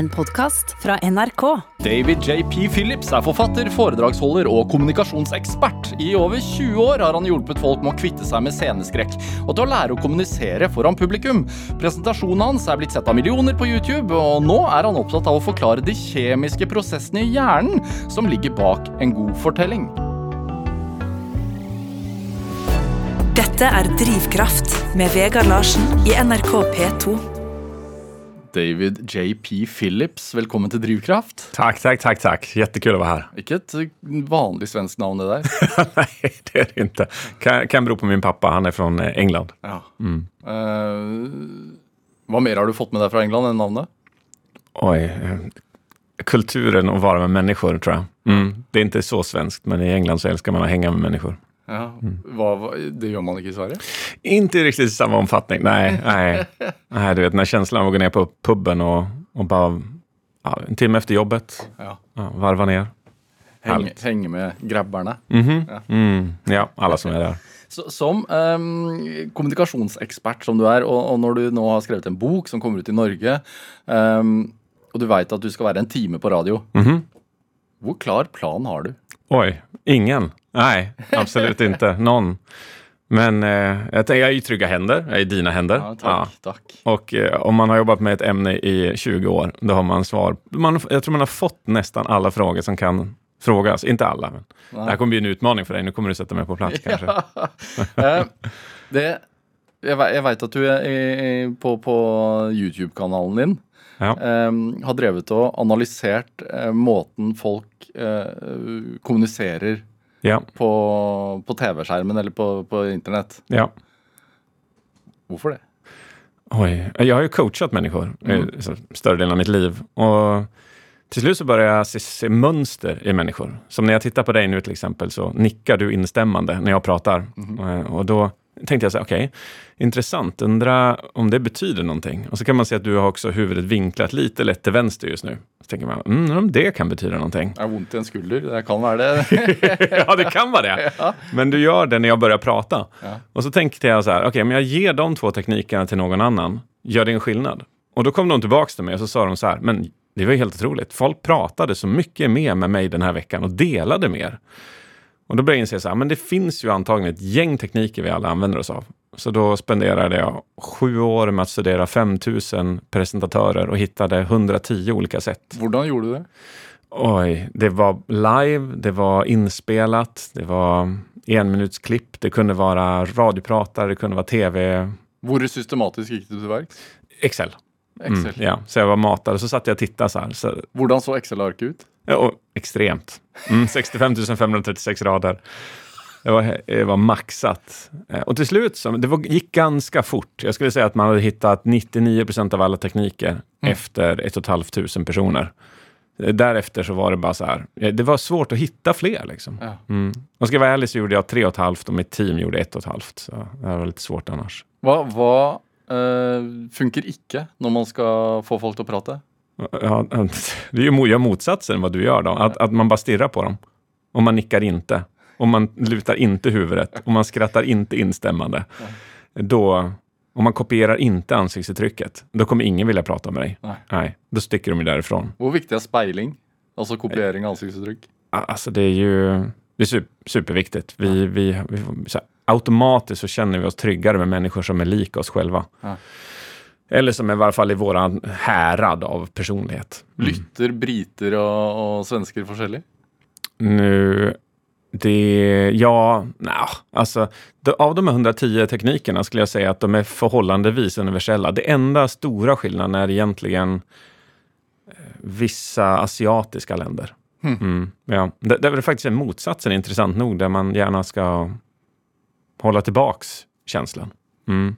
En podkast fra NRK. David J.P. Phillips er forfatter, foredragsholder og kommunikasjonsekspert. I over 20 år har han hjulpet folk med å kvitte seg med sceneskrekk og til å lære å kommunisere foran publikum. Presentasjonen hans er blitt sett av millioner på YouTube, og nå er han opptatt av å forklare de kjemiske prosessene i hjernen som ligger bak en god fortelling. Dette er Drivkraft med Vegard Larsen i NRK P2. David J.P. Phillips, velkommen til Drivkraft. Tack, tack, tack, tack. Jättekul att vara här. Ikke et vanlig svensk navn, det der. Nej, det är det inte. Kan, kan bero på min pappa. Han är från eh, England. Ja. Eh, hva mer har du fått med deg fra England enn navnet? Oj. eh, Kulturen att vara med människor, tror jag. Mm. Det är inte så svenskt, men i England så älskar man att hänga med människor. Ja, hva, hva, Det gjør man ikke i Sverige? Inte riktigt i samma omfattning. Nej, nej. nej du vet, den här känslan av att gå ner på puben och, och bara ja, en timme efter jobbet, Ja. ja, varva ner. Härligt. henge med grabberne. Mhm. Mm. Ja, alla som är där. Så, som ehm, kommunikasjonsekspert som du er, og, og når du nå har skrevet en bok som kommer ut i Norge, ehm, og du veit at du skal være en time på radio, Mhm. hvor klar plan har du? Oj, ingen. Nej, absolut inte. Någon. Men eh, jag, tänker, jag är i trygga händer. Jag är i dina händer. Ja, takk, takk. Och eh, om man har jobbat med ett ämne i 20 år, då har man svar. Man, jag tror man har fått nästan alla frågor som kan frågas. Inte alla, men det här kommer bli en utmaning för dig. Nu kommer du sätta mig på plats kanske. Eh, det, jeg, ve- jeg veit at du i- på, på YouTube-kanalen din Ja. ehm, har drevet og analysert eh, måten folk eh, kommuniserer Ja, på, på TV-skjermen eller på, på internett. ja. Hvorfor det? Oj, jag har ju coachat människor så större delen av mitt liv. Och till slut så börjar jag se, se mönster i människor. Som när jag tittar på dig nu till exempel så nickar du instämmande när jag pratar. Eh, Och då tänkte jag så här, okej, intressant, undra om det betyder någonting. Och så kan man se att du har också huvudet vinklat lite lätt till vänster just nu. Så tänker man, mm, om det kan betyda någonting. Det er vondt i en skulder. Det kan være det. ja, det kan vara det. Men du gör det när jag börjar prata. Ja. Och så tänkte jag så här, okej, men jag ger de två teknikerna till någon annan. Gör det en skillnad? Och då kom de tillbaka till mig och så sa de så här, men det var helt otroligt. Folk pratade så mycket mer med mig den här veckan och delade mer. Och då började jag inse så här, men det finns ju antagligen ett gäng tekniker vi alla använder oss av. Så då spenderade jag sju år med att studera 5000 presentatörer och hittade 110 olika sätt. Hvordan gjorde du det? Oj, det var live, det var inspelat, det var enminutsklipp, det kunde vara radiopratare, det kunde vara tv, Hvor systematisk gikk du til verks? Excel. Mm, Excel. ja. Så jag var matad och så satt jag och tittade så här. Så, Hvordan så Excel-arket ut? Ja, extremt. Mm, 65 536 rader. Det var, det var maxat. Eh, Och till slut, så, det var, gick ganska fort. Jag skulle säga att man hade hittat 99 procent av alla tekniker efter ett och ett halvt tusen personer. Eh, Därefter så var det bara så här, eh, det var svårt att hitta fler. Liksom. Ja. Mm. Och ska jag vara ärlig så gjorde jag tre och ett halvt och mitt team gjorde ett och ett halvt. Så det var lite svårt annars. Hva, hva eh, funker ikke når man skal få folk å prate? Ja, det är ju mo- gör motsatsen vad du gör då. Att, att man bara stirrar på dem. Och man nickar inte. Och man lutar inte huvudet. Och man skrattar inte instämmande. Då, och man kopierar inte ansiktsuttrycket. Då kommer ingen vilja prata med dig. Nej. då sticker de ju därifrån. Hvor viktig er speiling? Altså kopiering av ansiktsuttrykk? Alltså det är ju det är super, superviktigt. Vi, vi, vi, så här, automatiskt så känner vi oss tryggare med människor som är lika oss själva. Ja. Eller som är i varje fall i våran härad av personlighet. Lytter briter og, og svensker forskjellig? Nu, det, ja, nja, alltså av de här 110 teknikerna skulle jag säga att de är förhållandevis universella. Det enda stora skillnaden är egentligen eh, vissa asiatiska länder. Mm, ja. det, det är faktiskt en motsatsen intressant nog, där man gärna ska hålla tillbaks känslan. Mm.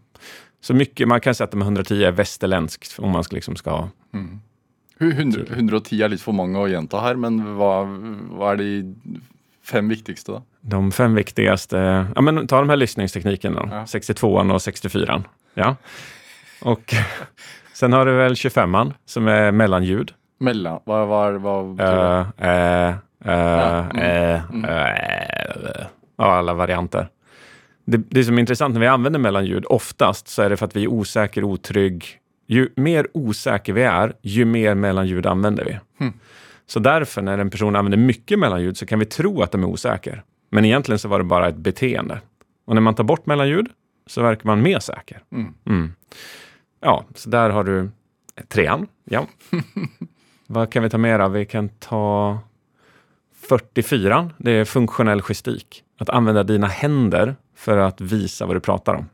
Så mycket, man kan säga att de här 110 är västerländskt om man ska liksom ska... Hu- 100, 110 er litt for mange å gjenta her, men hva, hva er de fem viktigste, da? De fem viktigaste, ja men ta de här lyssningsteknikerna då. Ja. 62an och 64an. Ja. Och sen har du väl 25an som är mellanljud. Mellom Hva, hva, er- hva betyr det? Ö, ä, ö, Ja, mm, ö, ja, alla varianter. Det, det som är intressant när vi använder mellanljud, oftast så är det för att vi är osäker, otrygg, ju mer osäker vi är, ju mer mellanljud använder vi. Hmm. Så därför när en person använder mycket mellanljud så kan vi tro att de är osäker. Men egentligen så var det bara ett beteende. Och när man tar bort mellanljud så verkar man mer säker. Mm. Mm. Ja, så där har du trean. Ja. Vad kan vi ta mer av? Vi kan ta 44. Det är funktionell gestik. Att använda dina händer för att visa vad du pratar om.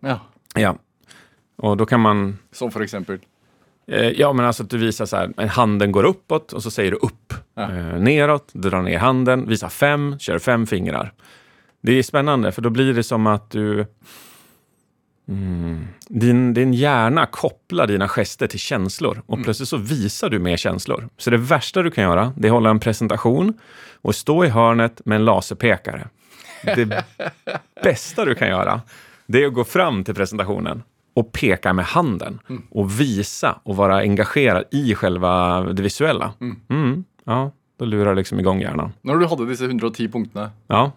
Ja. Ja. Och då kan man... Som för exempel? Eh, ja, men alltså att du visar så här, en handen går uppåt och så säger du upp. Ja. Eh, neråt, du drar ner handen, visar fem, kör fem fingrar. Det är spännande, för då blir det som att du... Mm, din, din hjärna kopplar dina gester till känslor och plötsligt så visar du mer känslor. Så det värsta du kan göra, det är att hålla en presentation och stå i hörnet med en laserpekare. Det bästa du kan göra, det är att gå fram till presentationen och peka med handen och visa och vara engagerad i själva det visuella. Mm, ja, då lurar liksom igång hjärnan. När du hade dessa 110 punkterna, Ja,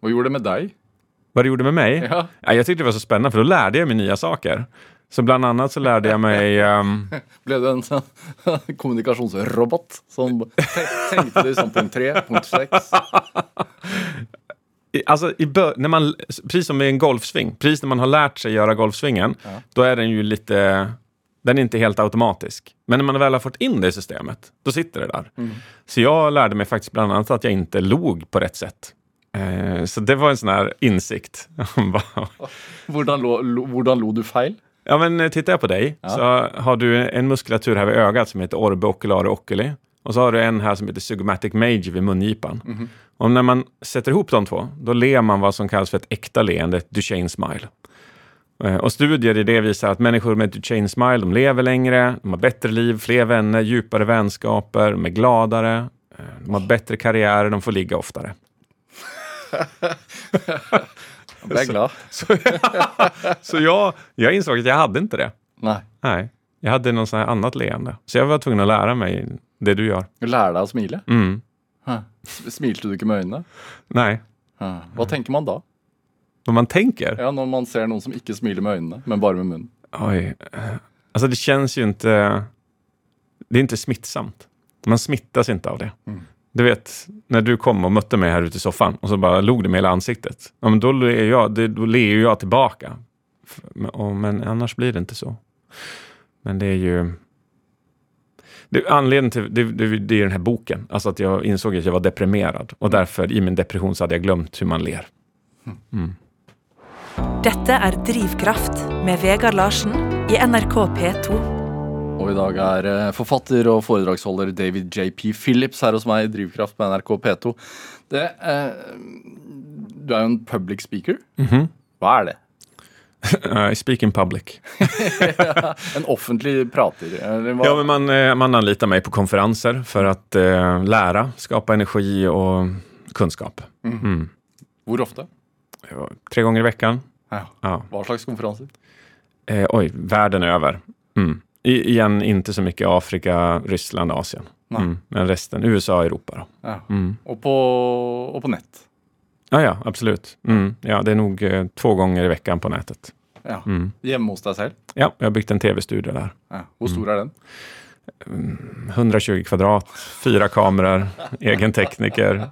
vad gjorde det med dig? Vad det gjorde med mig? Ja. Ja, jag tyckte det var så spännande för då lärde jag mig nya saker. Så bland annat så lärde jag mig ehm, Blev du en kommunikationsrobot som tänkte som punkt 3, punkt 6? I- Alltså, i när man, precis som med en golfsving, precis när man har lärt sig göra golfsvingen, Ja. då är den ju lite, den är inte helt automatisk. Men när man väl har fått in det i systemet, då sitter det där. Så jag lärde mig faktiskt bland annat att jag inte log på rätt sätt. Eh, så det var en sån här insikt. Hvordan, lo, lo, hvordan lo du feil? ja, men eh, tittar jag på dig så har du en muskulatur här vid ögat som heter orbe oculare oculi. Och så har du en här som heter sugomatic major vid mungipan. Och när man sätter ihop de två, då ler man vad som kallas för ett äkta leende, ett Duchenne smile. Eh, Och studier i det visar att människor med Duchenne smile, de lever längre, de har bättre liv, fler vänner, djupare vänskaper, de är gladare, de har bättre karriärer, de får ligga oftare. Jeg ble glad. Så jag, jag insåg att jag hade inte det. Nei. Nej, jag hade något sånt här annat leende. Så jag var tvungen att lära mig det du gör. Lærer deg å smile? Mm. Smilte du ikke med øynene? Nej, Hæ. Hva tenker man da? vad man tänker. Ja, Når man ser noen som ikke smiler med øynene, men bare med munnen? Oj. Alltså det känns ju inte... Det är inte smittsamt. Man smittas inte av det. Mm. Du vet, när du kom och mötte mig här ute i soffan och så bara log du med hela ansiktet. Ja, men då ler jag, det, då ler ju jag tillbaka. Men, och, men annars blir det inte så. Men det är ju... Det, anledningen till det, det, det är den här boken. Alltså att jag insåg att jag var deprimerad. Och därför i min depression så hade jag glömt hur man ler. Dette er Drivkraft med Vegard Larsen i NRK P2. Og i dag er eh, forfatter og foredragsholder David J.P. Phillips her hos meg i Drivkraft på NRK P2. Det, eh, du er jo en public speaker. Hva er det? I speak in public. En offentlig prater? Ja, men man, eh, man anlitar mig på konferenser för att eh, lära, skapa energi och kunskap. Mm. Hvor ofte? Ja, Tre gånger i veckan. Ja. Ja. Hva slags konferanser? Eh, oj, världen över. Mm. I, igen, inte så mycket Afrika, Ryssland, Asien. Mm. Men resten, USA, Europa. Då. Ja. Mm. Og, på, og på nett? Ja, ja, absolut. Mm. Ja, det är nog eh, två gånger i veckan på nätet. Ja. Mm. Hjemme hos deg selv? Ja, jag har byggt en tv-studio där. Ja. Hvor stor er den? 120 kvadrat, fyra kameror, egen tekniker.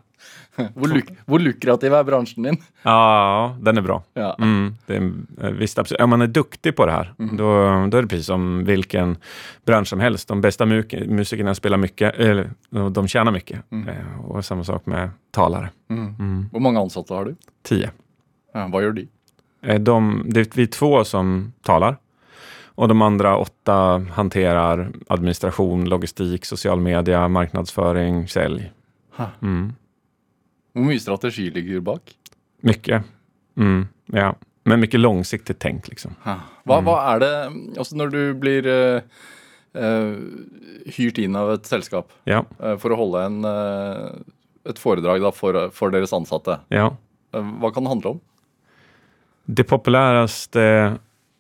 Hvor, luk hvor lukrativ er bransjen din? Ja, den är bra. Ja. Mm, det är, eh, visst, absolut. Om man är duktig på det här, då, då är det precis som vilken bransch som helst. De bästa mu- musikerna spelar mycket, eller de tjänar mycket. Eh, Och samma sak med talare. Mm. Hvor mange ansatte har du? Tio. Ja, hva gjør de? Eh, De, det är vi två som talar. Och de andra åtta hanterar administration, logistik, social media, marknadsföring, sälj. Mm. Hvor mye strategi ligger bak? Mycket. Mm, ja. Men mycket långsiktigt tänk. Liksom. Ha. Hva, hva er det Altså, når du blir eh, eh, hyrt inn av et selskap Ja, eh, for å holde en, eh, et foredrag da, for, for deres ansatte, ja. hva kan det handle om? Det populäraste,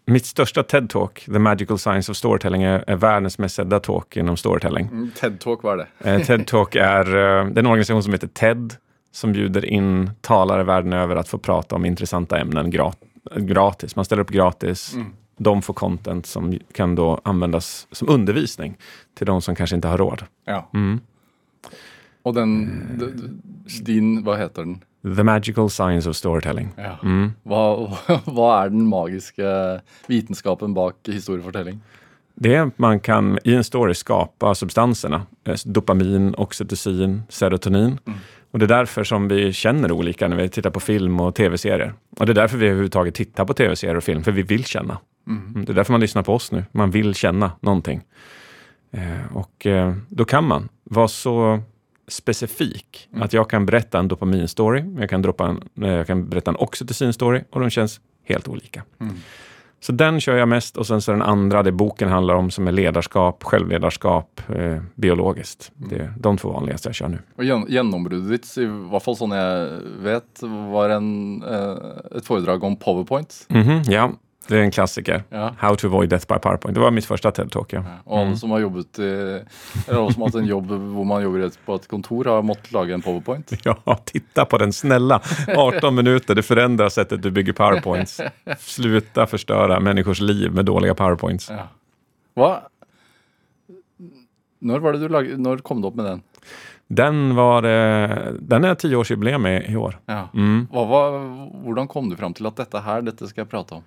mitt största TED-talk, The Magical Science of Storytelling, är, är världens mest sedda talk inom storytelling. Mm, TED Talk, hva er det? TED-talk är, det är en organisation som heter TED, som bjuder in talare världen över att få prata om intressanta ämnen grat- gratis. Man ställer upp gratis de får content som kan då användas som undervisning till de som kanske inte har råd. Ja. Mm. Och den, d- din, vad heter den? The Magical Science of Storytelling. Ja. Mm. Vad, vad är den magiska vetenskapen bak historiefortelling? Det är att man kan i en story skapa substanserna. eh, Dopamin, oxytocin, serotonin. Och det är därför som vi känner olika när vi tittar på film och tv-serier. Och det är därför vi överhuvudtaget tittar på tv-serier och film, för vi vill känna. Mm, Det är därför man lyssnar på oss nu. Man vill känna någonting. Eh, och eh, då kan man vara så specifik att jag kan berätta en dopaminstory, jag kan, droppa en, eh, jag kan berätta en oxytocin-story och de känns helt olika. Så den kör jag mest och sen så den andra, det boken handlar om, som är ledarskap, självledarskap, eh, biologiskt. Det är de två vanligaste jag kör nu. Och gen- ditt, i hvert fall sånn jeg vet, var en, eh, et foredrag om powerpoint. Mhm, ja, det är en klassiker. Ja. How to avoid death by PowerPoint. Det var mitt första TED-talk. Ja. Og alle som har jobbet i, eller alle som har hatt en jobb hvor man et- på et kontor, har måttet lage en powerpoint. ja, titta på den snälla. 18 minuter, det förändrar sättet du bygger PowerPoints. Sluta förstöra människors liv med dåliga PowerPoints. Ja. Når var det du lag, Når kom du opp med den? Den var, eh, den är tioårsjubileum i, i år. Ja. Mm. Hvordan kom du fram til at dette her, dette skal jeg prate om?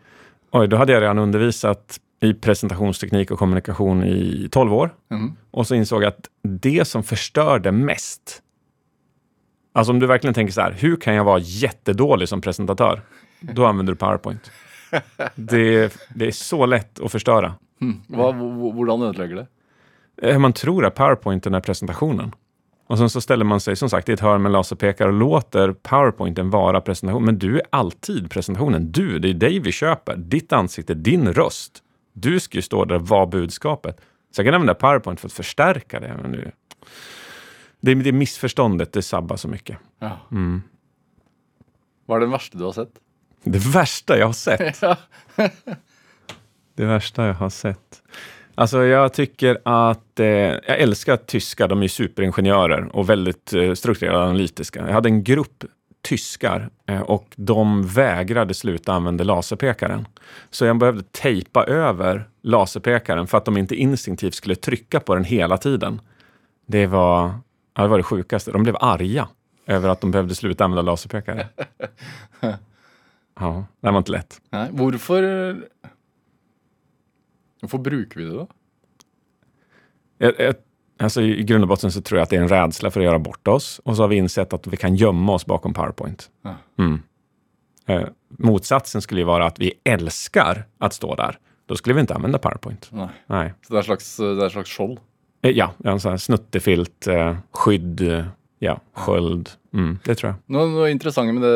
Oj, då hade jag redan undervisat i presentationsteknik och kommunikation i 12 år. Mhm. Och så insåg jag att det som förstörde mest, alltså om du verkligen tänker så här, hur kan jag vara jättedålig som presentatör? Då använder du PowerPoint. Det, det är så lätt att förstöra. Hvor- hvordan ødelegger det? Eh, Man tror att PowerPointen är presentationen. Och sen så ställer man sig som sagt i ett hörn med laserpekare och låter PowerPointen vara presentation. Men du är alltid presentationen. Du, det är dig vi köper. Ditt ansikte, din röst. Du ska ju stå där och vara budskapet. Så jag kan använda PowerPoint för att förstärka det. Men det, det, det missförståndet, det sabbar så mycket. Ja. Mm. Hva er det verste du har sett? Det värsta jag har sett. Det värsta jag har sett. Alltså jag tycker att, eh, jag älskar tyskar, de är superingenjörer och väldigt eh, strukturerade och analytiska. Jag hade en grupp tyskar eh, och de vägrade sluta använda laserpekaren. Så jag behövde tejpa över laserpekaren för att de inte instinktivt skulle trycka på den hela tiden. Det var, ja, det, var det sjukaste. De blev arga över att de behövde sluta använda laserpekare. Ja, det var inte lätt. Nei, hvorfor Hvorfor bruker vi det, da? Jag, jag, alltså I grund och botten så tror jag att det är en rädsla för att göra bort oss. Och så har vi insett att vi kan gömma oss bakom PowerPoint. Ja. Mm. Eh, motsatsen skulle ju vara att vi älskar att stå där. Då skulle vi inte använda PowerPoint. Nei. Nej. Så det et slags, det et slags skjold? Eh, ja, en sån här snuttefilt, eh, skydd, eh, ja, sköld. Mm, det tror jag. Noe, noe interessant med det,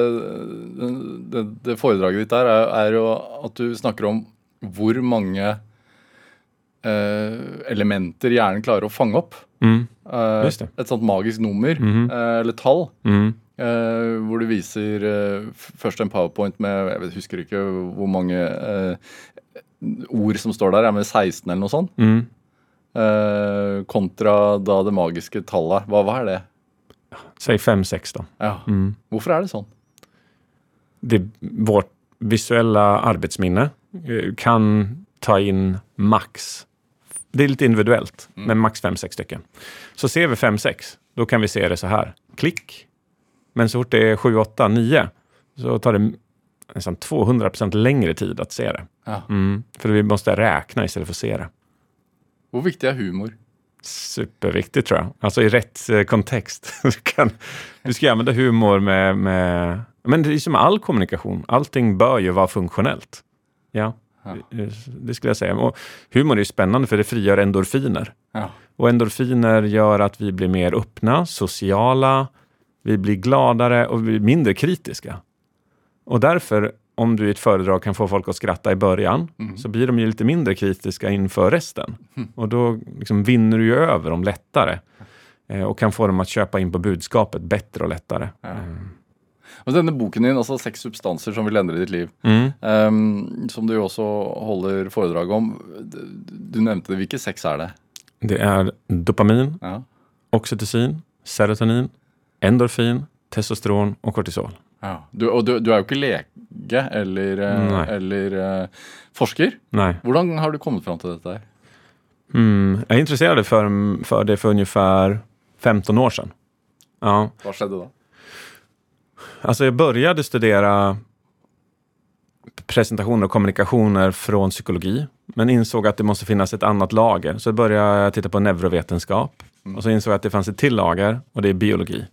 det, det, foredraget ditt der, er, er jo at du snakker om mange eh, elementer hjernen klarer å fange opp. Mm, Eh, et sånt magisk nummer, Mhm. eh, eller tall, mm, eh, hvor du viser eh, først en powerpoint med Jeg vet, husker ikke hvor mange eh, ord som står der, ja, med 16 eller noe sånt, mm. eh, kontra da det magiske tallet. Hva, hva er det? Säg 5-6 då. Ja. Mm. Hvorfor er det sånn? det, vårt visuella arbetsminne eh, kan ta in max, det är lite individuellt, men max 5-6 stycken. Så ser vi 5-6, då kan vi se det så här. Klick. Men så fort det är 7, 8, 9 så tar det nästan 200% längre tid att se det. Ja. Mm, för vi måste räkna istället för att se det. Hvor viktig er humor? Superviktigt tror jag. Alltså i rätt eh, kontext. Du, kan, du ska använda humor med, med... Men det är som all kommunikation. Allting bör ju vara funktionellt. Ja, Ja. det, det skulle jag säga. Och humor är spännande för det frigör endorfiner. Ja. Och endorfiner gör att vi blir mer öppna, sociala, vi blir gladare och vi blir mindre kritiska. Och därför, om du i ett föredrag kan få folk att skratta i början, så blir de ju lite mindre kritiska inför resten. Och då liksom vinner du ju över dem lättare. Eh, och kan få dem att köpa in på budskapet bättre och lättare. Og denne boken din, altså 'Seks substanser som vil endre ditt liv', Mm. ehm, som du jo også holder foredrag om Du nevnte det. Hvilke seks er det? Det är dopamin, Ja. oxytocin, serotonin, endorfin, testosteron och kortisol. Ja. Du, och du, du er jo ikke lege eller, eh, Nei. eller eh, forsker. Nej. Hvordan har du kommet fram til dette her? Mm, jag intresserade för, för det för ungefär 15 år sedan. Ja, Hva skjedde da? Alltså jag började studera presentationer och kommunikationer från psykologi, men insåg att det måste finnas ett annat lager. Så började jag titta på neurovetenskap och så insåg jag att det fanns ett till lager och det är biologi.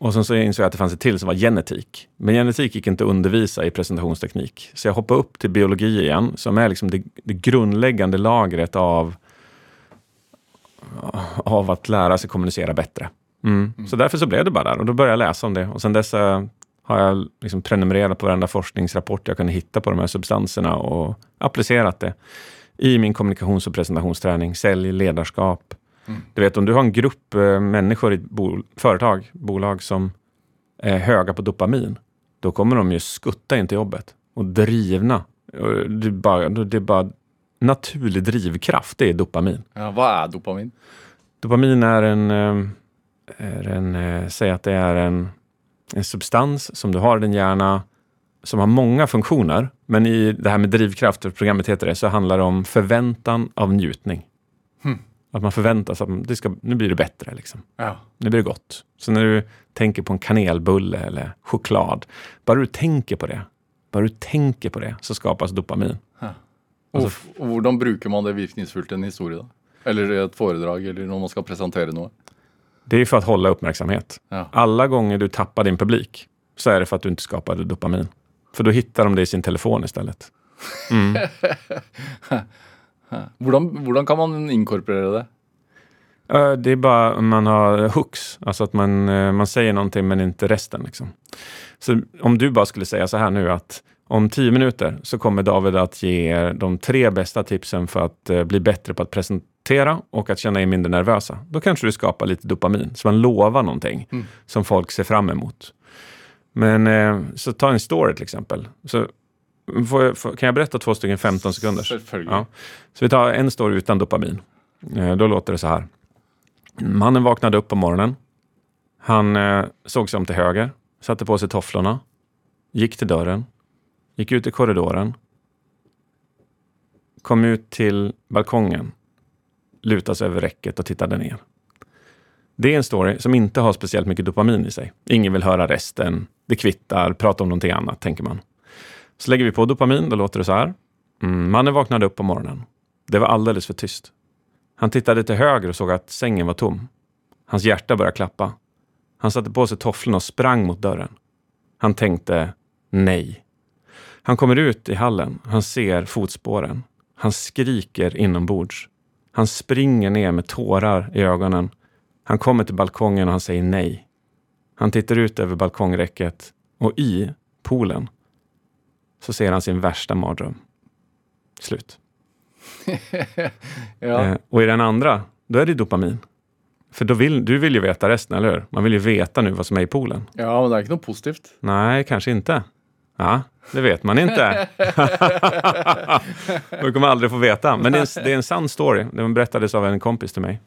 Och sen så insåg jag att det fanns ett till som var genetik. Men genetik gick inte att undervisa i presentationsteknik. Så jag hoppade upp till biologi igen, som är liksom det, det grundläggande lagret av, av att lära sig kommunicera bättre. Mm. Så därför så blev det bara där och då började jag läsa om det. Och sen dess eh, har jag liksom prenumererat på varenda forskningsrapport jag kunde hitta på de här substanserna och applicerat det i min kommunikations och presentationsträning, sälj, ledarskap. Du vet om du har en grupp eh, människor i bol- företag, bolag som är höga på dopamin, då kommer de ju skutta in till jobbet och drivna. Och Det är bara, det är bara naturlig drivkraft, det är dopamin. Ja, hva er dopamin? Dopamin är en, eh, är en eh, säg att det är en, en substans som du har i din hjärna som har många funktioner. Men i det här med drivkraft, och programmet heter det, så handlar det om förväntan av njutning. Att man förväntar sig att det ska, nu blir det bättre. Liksom. Ja. Nu blir det gott. Så när du tänker på en kanelbulle eller choklad, bara du tänker på det, bara du tänker på det, så skapas dopamin. Og, og hvordan bruker man det virkningsfullt i en historie, da? Eller i et foredrag, eller når man skal presentere noe? Det är för att hålla uppmärksamhet. Ja. Alla gånger du tappar din publik så är det för att du inte skapade dopamin. För då hittar de det i sin telefon istället. Hvordan, hvordan kan man inkorporere det? Det är bara om man har hooks, alltså att man, man säger någonting men inte resten. Liksom. Så om du bara skulle säga så här nu att om tio minuter så kommer David att ge er de tre bästa tipsen för att bli bättre på att presentera och att känna er mindre nervösa. Då kanske du skapar lite dopamin, så man lovar någonting som folk ser fram emot. Men eh, så ta en story till exempel. Så får jag, får, kan jag berätta två stycken 15 sekunder? Selvfølgelig. Ja. Så vi tar en story utan dopamin. Eh, Då låter det så här. Mannen vaknade upp på morgonen. Han eh, såg sig om till höger, satte på sig tofflorna, gick till dörren, gick ut i korridoren, kom ut till balkongen, lutade sig över räcket och tittade ner. Det är en story som inte har speciellt mycket dopamin i sig. Ingen vill höra resten. Det kvittar, prata om någonting annat, tänker man. Så lägger vi på dopamin, då låter det så här. Mm, mannen vaknade upp på morgonen. Det var alldeles för tyst. Han tittade till höger och såg att sängen var tom. Hans hjärta började klappa. Han satte på sig tofflorna och sprang mot dörren. Han tänkte nej. Han kommer ut i hallen. Han ser fotspåren. Han skriker inombords. Han springer ner med tårar i ögonen. Han kommer till balkongen och han säger nej. Han tittar ut över balkongräcket och i poolen så ser han sin värsta mardröm. Slut. Ja. Eh, och i den andra, då är det dopamin. För då vill, du vill ju veta resten, eller hur? Man vill ju veta nu vad som är i poolen. ja, men det er ikke noe positivt. Nej, kanske inte. Ja, det vet man inte. du kommer aldrig få veta. Men det är, en, det är en sann story. Den berättades av en kompis till mig.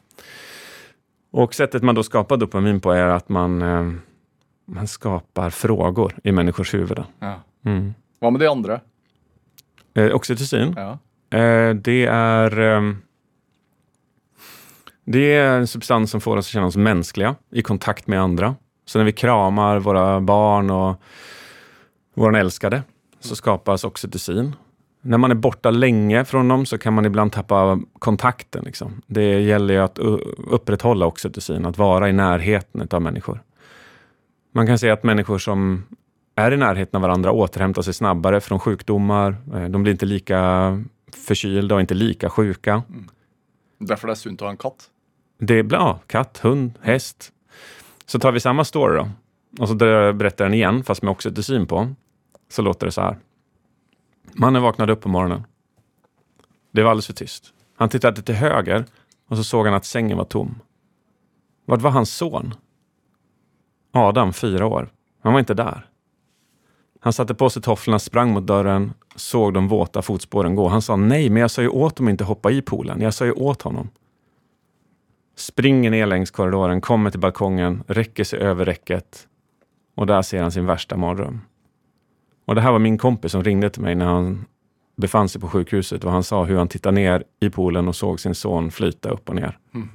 Och sättet man då skapar dopamin på är att man, eh, man skapar frågor i människors huvuden. Ja. Mm. Hva med de andre? Eh, oxytocin, Ja. Eh, det är ehm, Det är en substans som får oss att känna oss mänskliga i kontakt med andra. Så när vi kramar våra barn och våra älskade så skapas oxytocin. När man är borta länge från dem så kan man ibland tappa kontakten. Liksom. Det gäller ju att upprätthålla oxytocin, att vara i närheten av människor. Man kan säga att människor som är i närheten av varandra återhämtar sig snabbare från sjukdomar. Eh, De blir inte lika förkylda och inte lika sjuka. Derfor det er sunt å ha en katt. Det är bra. Katt, hund, häst. Så tar vi samma story då. Och så berättar den igen, fast med oxytocin på. Så låter det så här. Mannen vaknade upp på morgonen. Det var alldeles för tyst. Han tittade till höger och så såg han att sängen var tom. Vart var hans son? Adam, fyra år. Han var inte där. Han satte på sig tofflorna, sprang mot dörren, såg de våta fotspåren gå. Han sa nej, men jag sa ju åt dem inte hoppa i poolen. Jag sa ju åt honom. Springer ner längs korridoren, kommer till balkongen, räcker sig över räcket Och där ser han sin värsta mardröm. Och det här var min kompis som ringde till mig när han befann sig på sjukhuset och han sa hur han tittade ner i poolen och såg sin son flyta upp och ner. Mm.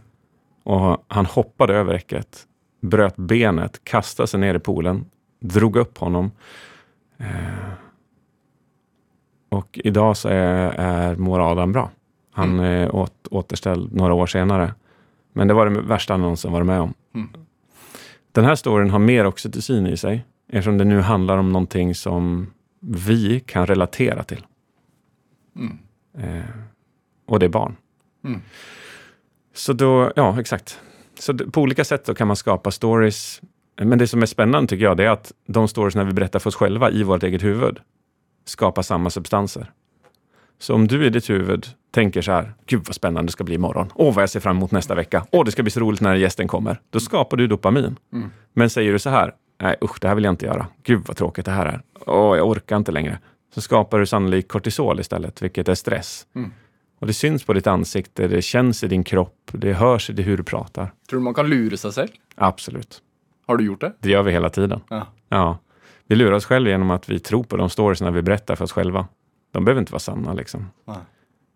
Och han hoppade över räcket, bröt benet, kastade sig ner i poolen, drog upp honom. Eh, och idag så är, är Adam bra. Han är åt, återställd några år senare. Men det var det värsta han någonsin varit med om. Mm. Den här storyn har mer oxytocin i sig eftersom det nu handlar om någonting som vi kan relatera till. Mm. Eh, och det är barn. Mm. Så då, ja exakt. Så på olika sätt då kan man skapa stories. Men det som är spännande tycker jag, det är att de stories när vi berättar för oss själva i vårt eget huvud skapar samma substanser. Så om du i ditt huvud tänker så här, gud vad spännande det ska bli imorgon. Åh, vad jag ser fram emot nästa vecka. Åh, det ska bli så roligt när gästen kommer. Då skapar du dopamin. Mm. Men säger du så här, nej usch, det här vill jag inte göra. Gud vad tråkigt det här är. Åh, jag orkar inte längre. Så skapar du sannolikt kortisol istället, vilket är stress. Mm. Och det syns på ditt ansikte, det känns i din kropp, det hörs i hur du pratar. Tror du man kan lura sig själv? Absolut. Har du gjort det? Det gör vi hela tiden. Ja. Ja. Vi lurar oss själva genom att vi tror på de storiesna vi berättar för oss själva. De behöver inte vara sanna. Liksom. Nej.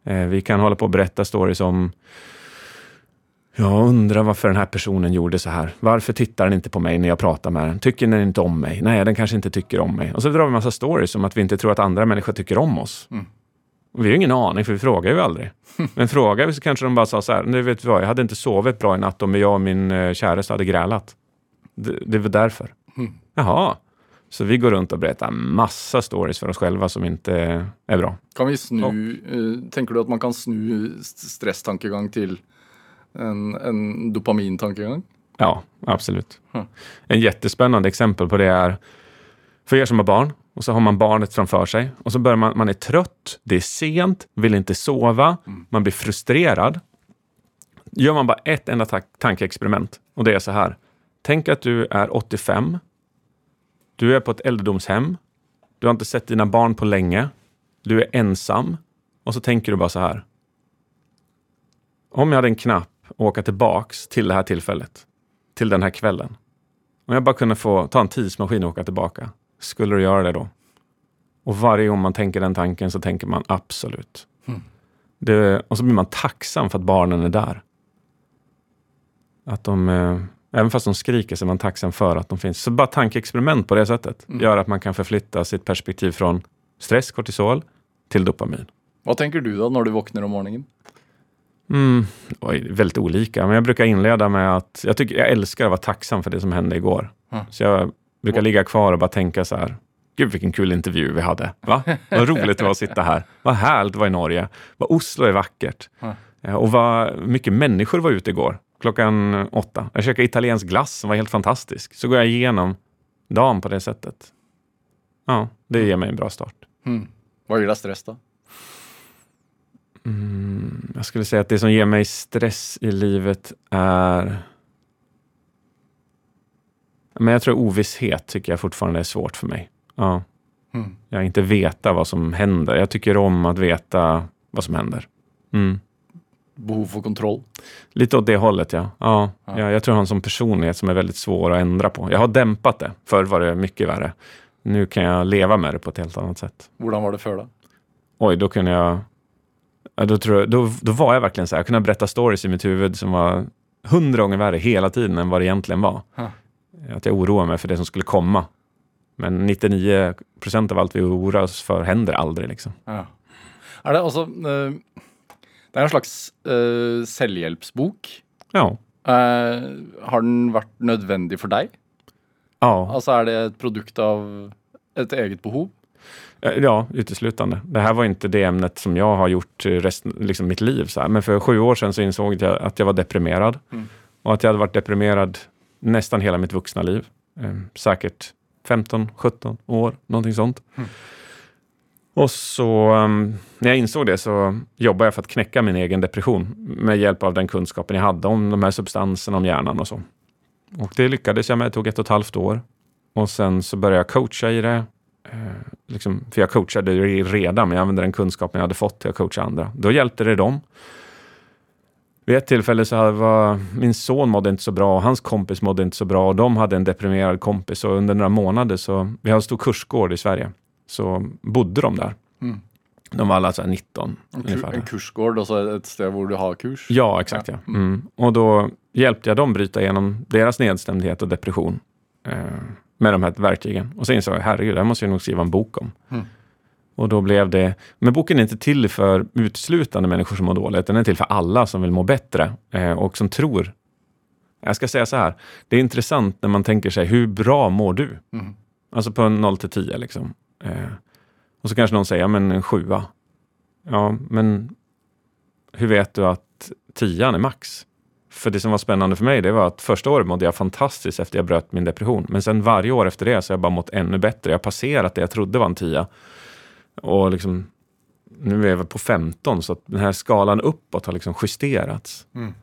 Eh, vi kan hålla på och berätta stories om jag undrar varför den här personen gjorde så här. Varför tittar den inte på mig när jag pratar med den? Tycker den inte om mig? Nej, den kanske inte tycker om mig. Och så drar vi massa stories om att vi inte tror att andra människor tycker om oss. Mm. Och vi har ingen aning, för vi frågar ju aldrig. Men frågar vi så kanske de bara sa så här, nu vet du vad, jag hade inte sovit bra i natt om jag och min eh, käresta hade grälat. Det, det var därför. Mm. Jaha. Så vi går runt och berättar massa stories för oss själva som inte är bra. Kan vi snu, eh, tänker du att man kan snu st- stresstankegang till en, en dopamintankegång? Ja, absolut. Mm. En jättespännande exempel på det är för er som har barn och så har man barnet framför sig och så börjar man, man är trött, det är sent, vill inte sova, man blir frustrerad. Gör man bara ett enda ta- tankeexperiment och det är så här. Tänk att du är 85. Du är på ett äldredomshem. Du har inte sett dina barn på länge. Du är ensam. Och så tänker du bara så här. Om jag hade en knapp och åka tillbaks till det här tillfället. Till den här kvällen. Om jag bara kunde få ta en tidsmaskin och åka tillbaka. Skulle du göra det då? Och varje gång man tänker den tanken så tänker man absolut. Det, och så blir man tacksam för att barnen är där. Att de, eh, även fast de skriker så är man tacksam för att de finns. Så bara tankeexperiment på det sättet gör att man kan förflytta sitt perspektiv från stress, kortisol till dopamin. Vad tänker du då när du vaknar om morgonen? Mm, oj, väldigt olika, men jag brukar inleda med att jag, tycker, jag älskar att vara tacksam för det som hände igår. Mm. Så jag brukar ligga kvar och bara tänka så här. Gud vilken kul intervju vi hade. Va? Vad roligt det var att sitta här. Vad härligt det var i Norge. Vad Oslo är vackert. Mm. Och vad mycket människor var ute igår. Klockan åtta. Jag käkade italiensk glass som var helt fantastisk. Så går jag igenom dagen på det sättet. Ja, det ger mig en bra start. Mm. Vad dig stress då? Mm, jag skulle säga att det som ger mig stress i livet är... Men jag tror ovisshet tycker jag fortfarande är svårt för mig. Ja. Mm. Jag inte veta vad som händer. Jag tycker om att veta vad som händer. Mm. Behov för kontroll? Lite åt det hållet, ja. ja. Ja. ja. Jag tror jag har en sån personlighet som är väldigt svår att ändra på. Jag har dämpat det. Förr var det mycket värre. Nu kan jag leva med det på ett helt annat sätt. Hur var det förr då? Oj, då kunde jag... ja, Då, tror jag, då, då var jag verkligen så här. Jag kunde berätta stories i mitt huvud som var hundra gånger värre hela tiden än vad det egentligen var. Ja. Att jag oroade mig för det som skulle komma. Men 99 procent av allt vi oroar oss för händer aldrig. Liksom. Ja. Er det altså eh, Det er en slags uh, selvhjelpsbok. Ja. Eh, har den vært nødvendig for deg? Ja, Altså er det et produkt av et eget behov? Eh, ja, uteslutande. Det här var inte det ämnet som jag har gjort resten, liksom mitt liv. Så här. Men för sju år sedan så insåg jag att jag var deprimerad. Mm. Och att jag hade varit deprimerad nästan hela mitt vuxna liv. Eh, säkert 15, 17 år, någonting sånt. Mm. Och så um, när jag insåg det så jobbade jag för att knäcka min egen depression med hjälp av den kunskapen jag hade om de här substanserna, om hjärnan och så. Och det lyckades jag med, det tog ett och ett halvt år. Och sen så började jag coacha i det. Eh, liksom, för jag coachade redan, men jag använde den kunskapen jag hade fått till att coacha andra. Då hjälpte det dem. vid ett tillfälle så var min son mådde inte så bra och hans kompis mådde inte så bra och de hade en deprimerad kompis och under några månader så, vi har en stor kursgård i Sverige, så bodde de där. Mm. De var alla så här 19 En, ungefär. en kursgård, alltså ett ställe där du har kurs? Ja, exakt. Ja. Mm. Och då hjälpte jag dem bryta igenom deras nedstämdhet och depression eh, med de här verktygen. Och sen insåg jag, herregud, det här måste jag nog skriva en bok om. Mm. Och då blev det, men boken är inte till för uteslutande människor som mår dåligt, den är till för alla som vill må bättre eh, och som tror. Jag ska säga så här, det är intressant när man tänker sig, hur bra mår du? Mm. Alltså på en 0 till 10 liksom. Eh, och så kanske någon säger, ja men en sjua. Ja, men hur vet du att tian är max? För det som var spännande för mig, det var att första året mådde jag fantastiskt efter jag bröt min depression. Men sen varje år efter det så har jag bara mått ännu bättre. Jag har passerat det jag trodde var en tia. Och liksom, nu är vi på 15, så att den här skalan uppåt har liksom justerats. Mm.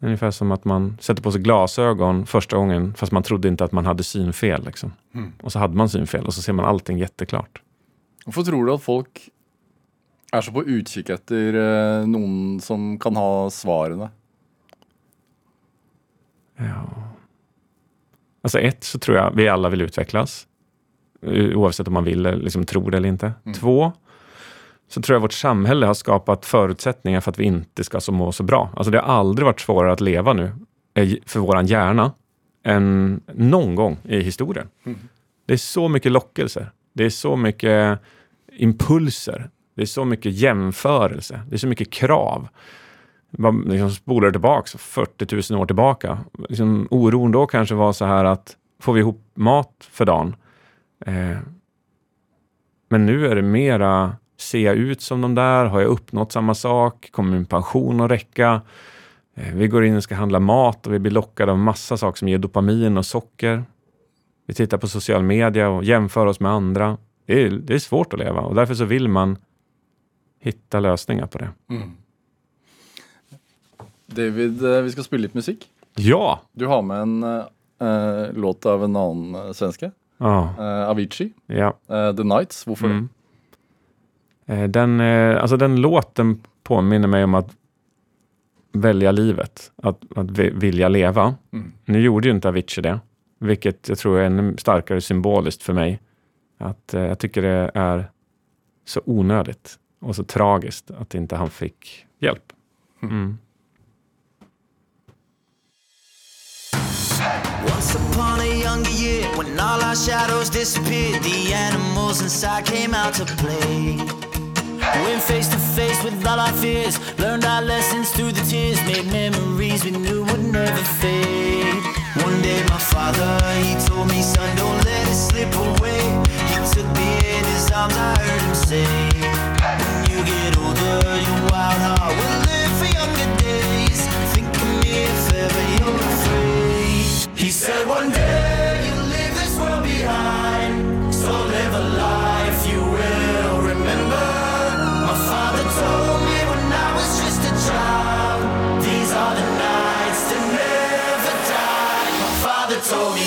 Ungefär som att man sätter på sig glasögon första gången, fast man trodde inte att man hade synfel. Liksom. Mm. Och så hade man synfel och så ser man allting jätteklart. Hvorfor tror du at folk er så på utkikk etter eh, noen som kan ha svarene? Ja. Alltså ett, så tror jag vi alla vill utvecklas. eh, Oavsett om man vill eller liksom tror det eller inte. Två, så tror jag vårt samhälle har skapat förutsättningar för att vi inte ska så må så bra. Alltså det har aldrig varit svårare att leva nu eh, för våran hjärna än någon gång i historien. Det är så mycket lockelser. Det är så mycket impulser. Det är så mycket jämförelse. Det är så mycket krav. Man liksom spolar tillbaka 40 000 år tillbaka. Liksom, oron då kanske var så här att får vi ihop mat för dagen? Eh, men nu är det mera, ser jag ut som de där? Har jag uppnått samma sak? Kommer min pension att räcka? Eh, vi går in och ska handla mat och vi blir lockade av massa saker som ger dopamin och socker. Vi tittar på social media och jämför oss med andra. Det är, det är svårt att leva och därför så vill man hitta lösningar på det. Mm. David, eh, vi skal spille litt musikk. Ja! Du har med en eh, låt av en annen eh, svenske. Ja, eh, Avicii. ja. eh, The Nights. Hvorfor Mm. Den, alltså den låten påminner mig om att välja livet, att, att vi- vilja leva. Mm. Nu gjorde ju inte Avicii det, vilket jag tror är ännu starkare symboliskt för mig. Att eh, jag tycker det är så onödigt och så tragiskt att inte han fick hjälp. Mm. Once upon a younger year, when all our shadows disappeared, the animals inside came out to play. Went face to face with all our fears, learned our lessons through the tears, made memories we knew would never fade. One day, my father, he told me, son, don't let it slip away. He took me in his arms, I heard him say, When you get older, your wild heart will live for younger days. Think of me if ever said, One day you'll leave this world behind, so live a life you will remember. My father told me when I was just a child, these are the nights that never die. My father told me.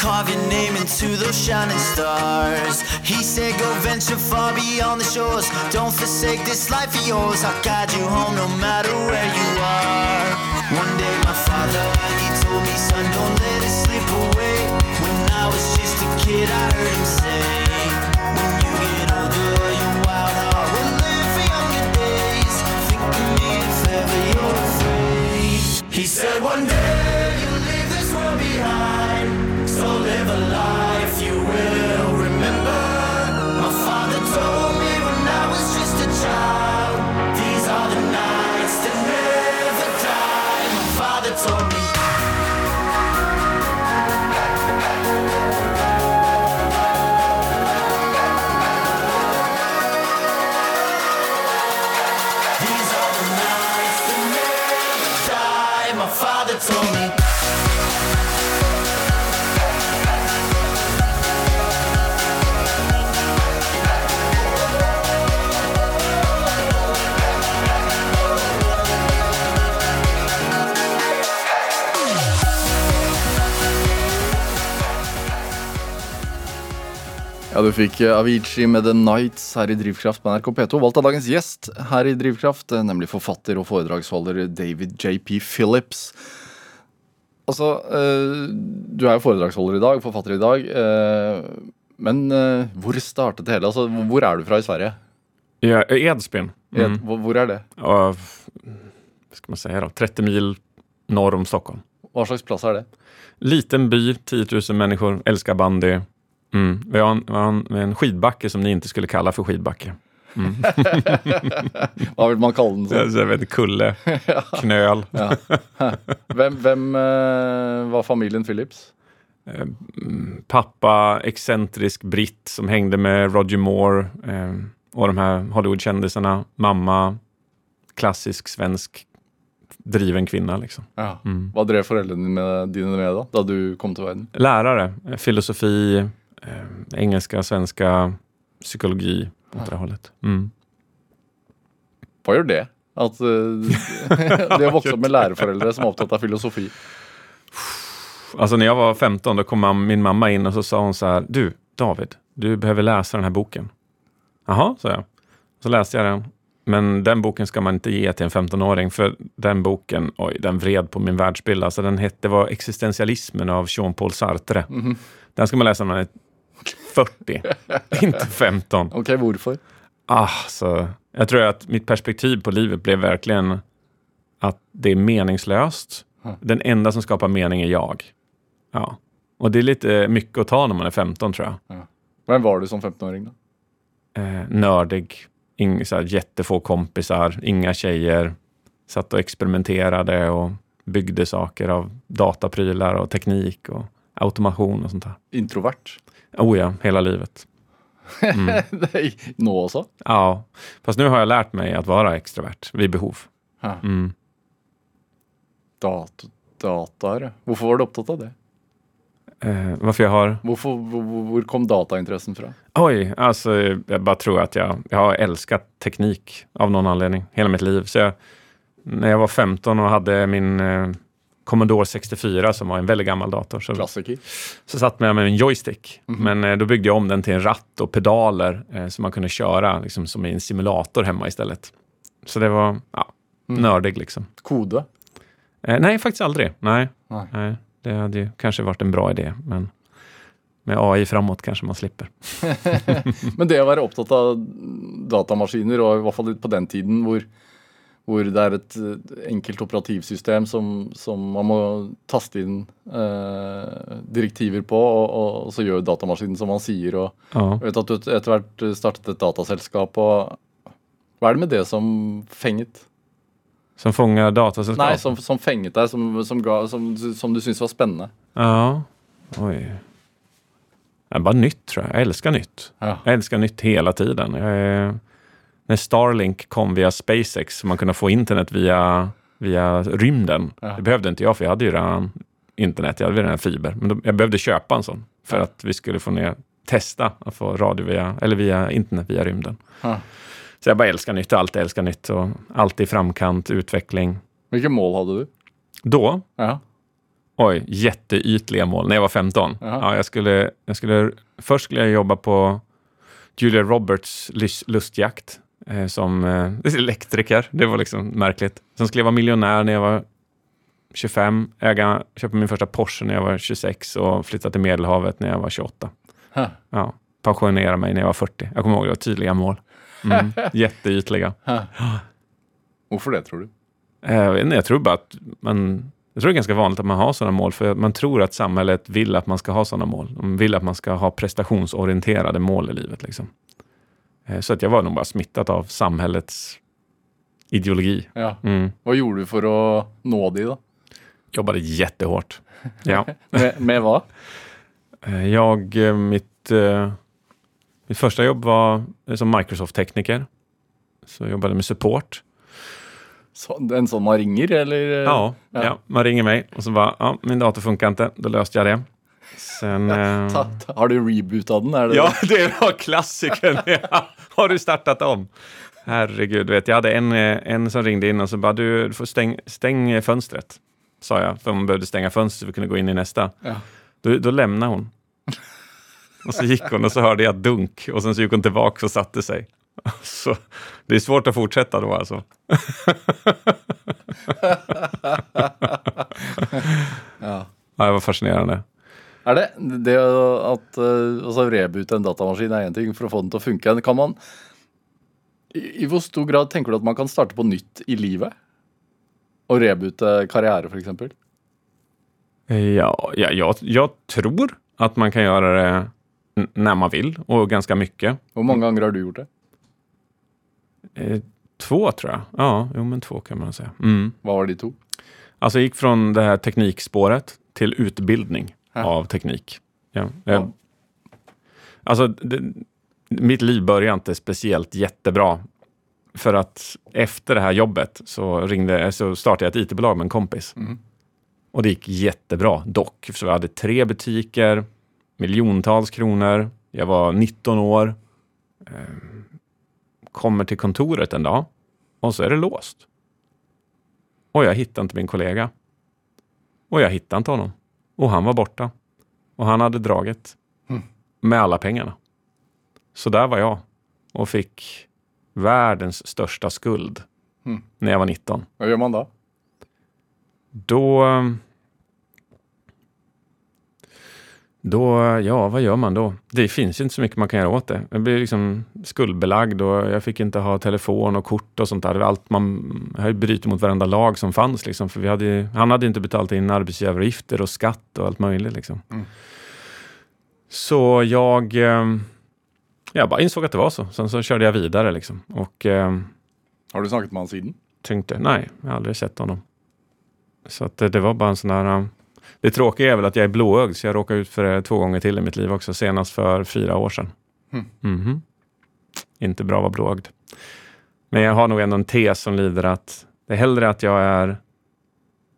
Carve your name into those shining stars. He said, Go venture far beyond the shores. Don't forsake this life of yours. I'll guide you home no matter where you are. One day, my father, he told me, Son, don't let it slip away. When I was just a kid, I heard him say, When you get older, your wild heart will live for younger days. Think of me if ever you're afraid. He said one day you'll leave this world behind, live a life you will Ja, Du fikk eh, Avicii med The Nights her i Drivkraft på NRK P2. Valgt av dagens gjest her i Drivkraft, eh, nemlig forfatter og foredragsholder David JP Phillips. Altså, eh, du er jo foredragsholder i dag, forfatter i dag. Men hvor startet det hele? Altså, Hvor er du fra i Sverige? Ja, Edsbyn. Mm. Hvor er det? Vad ska man säga då? 30 mil norr om Stockholm. Hva slags plass er det? Liten by, 10 000 människor, älskar bandy. Mm. Vi har en, vi har en, en skidbacke som ni inte skulle kalla för skidbacke. Hva vil man kalle den? Så jag vet, kulle, knöl. Ja. Hvem, hvem eh, var familien Phillips? Pappa, excentrisk britt som hängde med Roger Moore eh, och de här Hollywoodkändisarna. Mamma, klassisk svensk driven kvinna. Liksom. Ja. Hva drev foreldrene med, dine med da, da du kom til verden? Lärare, eh, filosofi, eh, engelska, svenska, psykologi åt det hållet. Mm. Hva gjør det? At eh, Det å vokse opp med lærerforeldre som opptatt av filosofi. Alltså när jag var 15 då kom min mamma in och så sa hon så här, du David, du behöver läsa den här boken. Jaha, sa jag. Så läste jag den. Men den boken ska man inte ge till en 15-åring för den boken, oj, den vred på min världsbild. Alltså den hette, det var Existentialismen av Jean-Paul Sartre. Den ska man läsa när man är 40, inte 15. Okej, okay, varför? Alltså, jag tror att mitt perspektiv på livet blev verkligen att det är meningslöst. Den enda som skapar mening är jag. Ja. Och det är lite mycket att ta när man är 15 tror jag. Vem var du som 15-åring. Eh, nördig, ing, så här, jättefå kompisar, inga tjejer. Satt och experimenterade och byggde saker av dataprylar och teknik och automation och sånt där. Introvert? Oh ja, hela livet. Nei, Nå også? Ja, fast nu har jag lärt mig att vara extrovert vid behov. Mm. Dat dataer, ja. Hvorfor var du opptatt av det? Eh, varför jag har hvor, hvor kom datainteressen fra? Oj, alltså jag bara tror att jag, jag har älskat teknik av någon anledning hela mitt liv. Så jag, när jag var 15 och hade min eh, Commodore 64 som var en väldigt gammal dator så, Klassiker? så satt jag med en joystick. Men eh, då byggde jag om den till en ratt och pedaler eh, så man kunde köra liksom, som i en simulator hemma istället. Så det var ja, nördig liksom. Kode? Eh, nej, faktiskt aldrig. Nej. Nej. nej, det hade ju kanske varit en bra idé. Men med AI framåt kanske man slipper. Men det å være opptatt av datamaskiner, og i hvert fall på den tiden hvor, hvor det er et eh, enkelt operativsystem som, som man må taste inn eh, direktiver på, og, og, så gjør datamaskinen som man sier. og Ja. Jeg vet at du etter hvert startet et dataselskap. og Hva er det med det som fenget? Som fångar datasällskap? Nei, som, som fenget deg, som, som, ga, som, du syntes var spennende? Ja, oj. Det bara nytt tror jag. Jag älskar nytt. Ja. Jag älskar nytt hela tiden. Jag är... När Starlink kom via SpaceX så man kunde få internet via, via rymden. Ja. Det behövde inte jag för jag hade ju redan internet, jag hade redan fiber. Men då, jag behövde köpa en sån för Ja. att vi skulle få ner, testa att få radio via, eller via internet via rymden. Ja. Så jag bara älskar nytt, alltid älskar nytt och alltid i framkant, utveckling. Hvilke mål hadde du? Då, Ja. Oj, jätteytliga mål. När jag var 15. Jaha. Ja, jag skulle, jag skulle, först skulle jag jobba på Julia Roberts lustjakt eh, som eh, elektriker. Det var liksom märkligt. Sen skulle jag vara miljonär när jag var 25. Äga, köpa min första Porsche när jag var 26 och flytta till Medelhavet när jag var 28. Huh. Ja, pensionera mig när jag var 40. Jag kommer ihåg, det var tydliga mål. Mm, jätteytliga. Hvorfor det, tror du? Eh, Jag, vet inte, jag tror bara att man... Jag tror det är ganska vanligt att man har sådana mål, för man tror att samhället vill att man ska ha sådana mål. De vill att man ska ha prestationsorienterade mål i livet. Liksom. Eh, Så att jag var nog bara smittat av samhällets ideologi. Ja. Mm. Hva gjorde du for å nå de, da? Jobbade jättehårt. Ja. Med, med hva? Eh, Jag, eh, mitt, mitt första jobb var som Microsoft-tekniker. Så jag jobbade med support. Så, en sånn man ringer, eller? Ja, Ja. ja. man ringer mig och så bara, ja, min dator funkar inte. Då löste jag det. Sen... eh, Ta, ta, har du reboota den? Er det Ja, det var klassikern. Ja. Har du startat om? Herregud, vet, jag hade en, eh, en som ringde in och så bara, du, du får stäng, stäng fönstret. Sa jag, för man behövde stänga fönstret så vi kunde gå in i nästa. Ja. Då, då lämnade hon. Och så gick hon och så hörde jag dunk och sen så gick hon tillbaka och satte sig. Så, det är svårt att fortsätta då alltså. Ja. Ja, det var fascinerande. Er det det at uh, altså reboote en datamaskin er én ting for å få den til å funke. Kan man i, hvor stor grad tenker du at man kan starte på nytt i livet? Og reboote karriere, f.eks.? Ja, ja jag, jag tror att man kan göra det när man vill och ganska mycket. Hvor mange ganger har du gjort det? Eh, två tror jag. Ja, jo men två kan man säga. Mm. Hva var de to? Alltså jag gick från det här teknikspåret till utbildning Ja. av teknik. Ja. Eh, Alltså, det, mitt liv började inte speciellt jättebra. För att efter det här jobbet så, ringde, så startade jag ett IT-bolag med en kompis. Mhm. Och det gick jättebra dock. Så vi hade tre butiker, miljontals kronor. Jag var 19 år. Eh, kommer till kontoret en dag och så är det låst. Och jag hittade inte min kollega. Och jag hittade inte honom. Och han var borta. Och han hade dragit. Mm. Med alla pengarna. Så där var jag. Och fick världens största skuld. Mm. När jag var 19. Hva gjør man da? Då... Då, ja, vad gör man då? Det finns ju inte så mycket man kan göra åt det. Jag blev liksom skuldbelagd och jag fick inte ha telefon och kort och sånt där. Allt man, jag brutit mot varenda lag som fanns. Liksom, för vi hade, ju- han hade inte betalat in arbetsgivaravgifter och skatt och allt möjligt. Liksom. Mm. Så jag, eh, jag bara insåg att det var så. Sen så körde jag vidare liksom. och eh, Har du snakket med han siden? tänkte, nej, jag har aldrig sett honom. Så att det, det var bara en sån här... Det tråkiga är väl att jag är blåögd, så jag råkade ut för det två gånger till i mitt liv också, senast för fyra år sedan. Hmm. Mhm. Inte bra att vara blåögd. Men jag har nog ändå en tes som lyder att det är hellre att jag är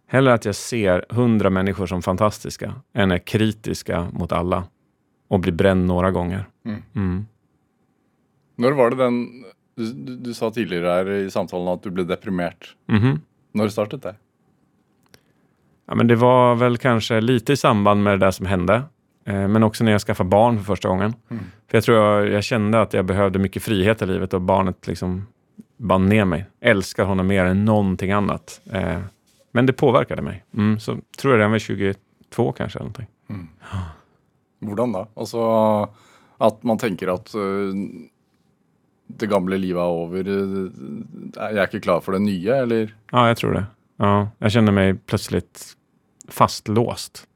hellre att jag ser hundra människor som fantastiska än är kritiska mot alla och blir bränd några gånger. Mm. Mm. Når var det den du, du, du sa tidligere her i samtalen at du ble deprimert. Mhm. Når startet det? Ja, men det var väl kanske lite i samband med det där som hände. Eh, men också när jag skaffade barn för första gången. Mm. För jag tror jag, jag kände att jag behövde mycket frihet i livet och barnet liksom band ner mig. Älskar honom mer än någonting annat. Eh, men det påverkade mig. Mm, så tror jag den var 22 kanske. Eller någonting. Hvordan da? Altså at man tenker at øh, det gamle livet er over. øh, Jeg er ikke klar for det nye, eller? Ja, jag tror det. Ja, jag kände mig plötsligt fastlåst.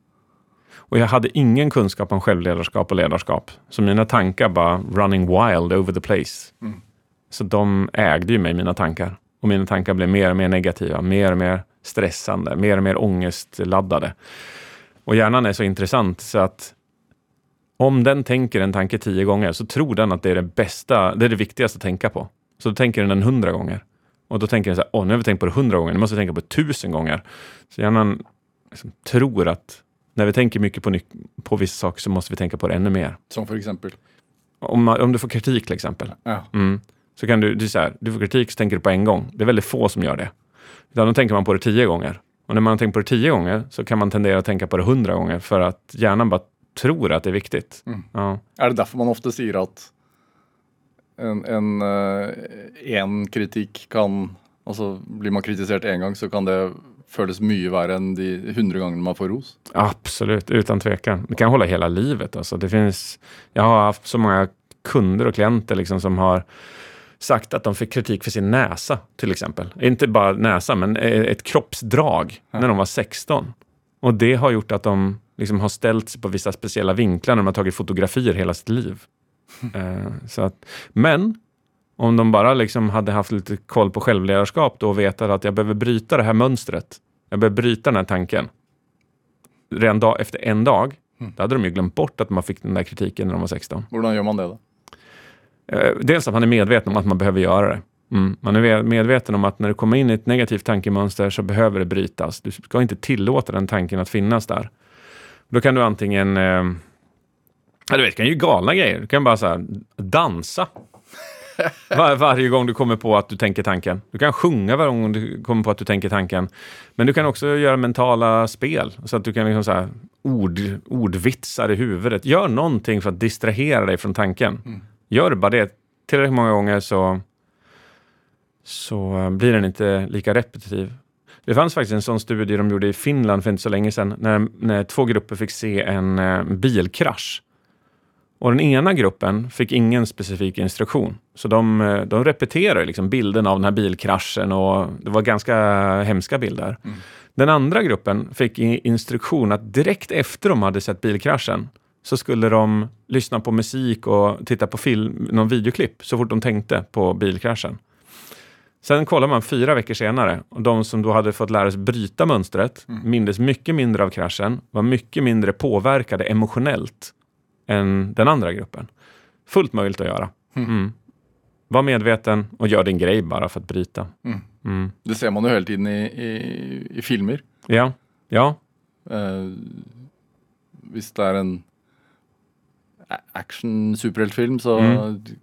Och jag hade ingen kunskap om självledarskap och ledarskap. Så mina tankar bara running wild over the place. Mm. Så de ägde ju mig, mina tankar. Och mina tankar blev mer och mer negativa, mer och mer stressande, mer och mer ångestladdade. Och hjärnan är så intressant så att om den tänker en tanke tio gånger så tror den att det är det bästa, det är det viktigaste att tänka på. Så då tänker den en hundra gånger. Och då tänker den så här, åh nu har vi tänkt på det hundra gånger, nu måste vi tänka på det tusen gånger. Så hjärnan liksom tror att när vi tänker mycket på, på vissa saker så måste vi tänka på det ännu mer. Som for eksempel? Om, man, om du får kritik till exempel, Ja. mm, så kan du, är så här, du får kritik så tänker du på en gång. Det är väldigt få som gör det. Utan då tänker man på det tio gånger. Och när man har tänkt på det tio gånger så kan man tendera att tänka på det hundra gånger för att hjärnan bara tror att det är viktigt. Mm. Ja. Er det derfor man ofte sier at en, en, øh, en kritikk kan Altså blir man kritisert én gang, så kan det føles mye verre enn de hundre gangene man får ros. Absolut, utan tvekan. Det kan hålla hela livet. Alltså. Det finns, jag har haft så många kunder och klienter liksom som har sagt att de fick kritik för sin näsa, till exempel. Inte bara näsa, men eh, ett kroppsdrag när de var 16. Och det har gjort att de liksom har ställt sig på vissa speciella vinklar när de har tagit fotografier hela sitt liv. Eh, så att, men om de bara liksom hade haft lite koll på självledarskap då och vetat att jag behöver bryta det här mönstret. Jag behöver bryta den här tanken. Redan dag, efter en dag, då hade de ju glömt bort att man fick den där kritiken när de var 16. Hvordan gjør man det, da? Eh, dels att man är medveten om att man behöver göra det. Mm. Man är ve- medveten om att när du kommer in i ett negativt tankemönster så behöver det brytas. Du ska inte tillåta den tanken att finnas där. Då kan du antingen... Ja, du vet, kan ju galna grejer. Du kan bara så här, dansa. Var, varje gång du kommer på att du tänker tanken. Du kan sjunga varje gång du kommer på att du tänker tanken. Men du kan också göra mentala spel. Så att du kan liksom så här, ord, ordvitsar i huvudet. Gör någonting för att distrahera dig från tanken. Gör bara det tillräckligt många gånger så, så blir den inte lika repetitiv. Det fanns faktiskt en sån studie de gjorde i Finland för inte så länge sedan, när, när två grupper fick se en eh, bilkrasch. Och den ena gruppen fick ingen specifik instruktion. Så de, eh, de repeterade liksom bilden av den här bilkraschen och det var ganska hemska bilder. Den andra gruppen fick instruktion att direkt efter de hade sett bilkraschen så skulle de lyssna på musik och titta på film, någon videoklipp så fort de tänkte på bilkraschen. Sen kollar man fyra veckor senare och de som då hade fått lära sig bryta mönstret mindes mycket mindre av kraschen, var mycket mindre påverkade emotionellt än den andra gruppen. Fullt möjligt att göra. Mm. Var medveten och gör din grej bara för att bryta. Mm. Det ser man jo hele tiden i, i, i filmer. Ja, ja, Eh, hvis det er en a- action-superheltfilm, så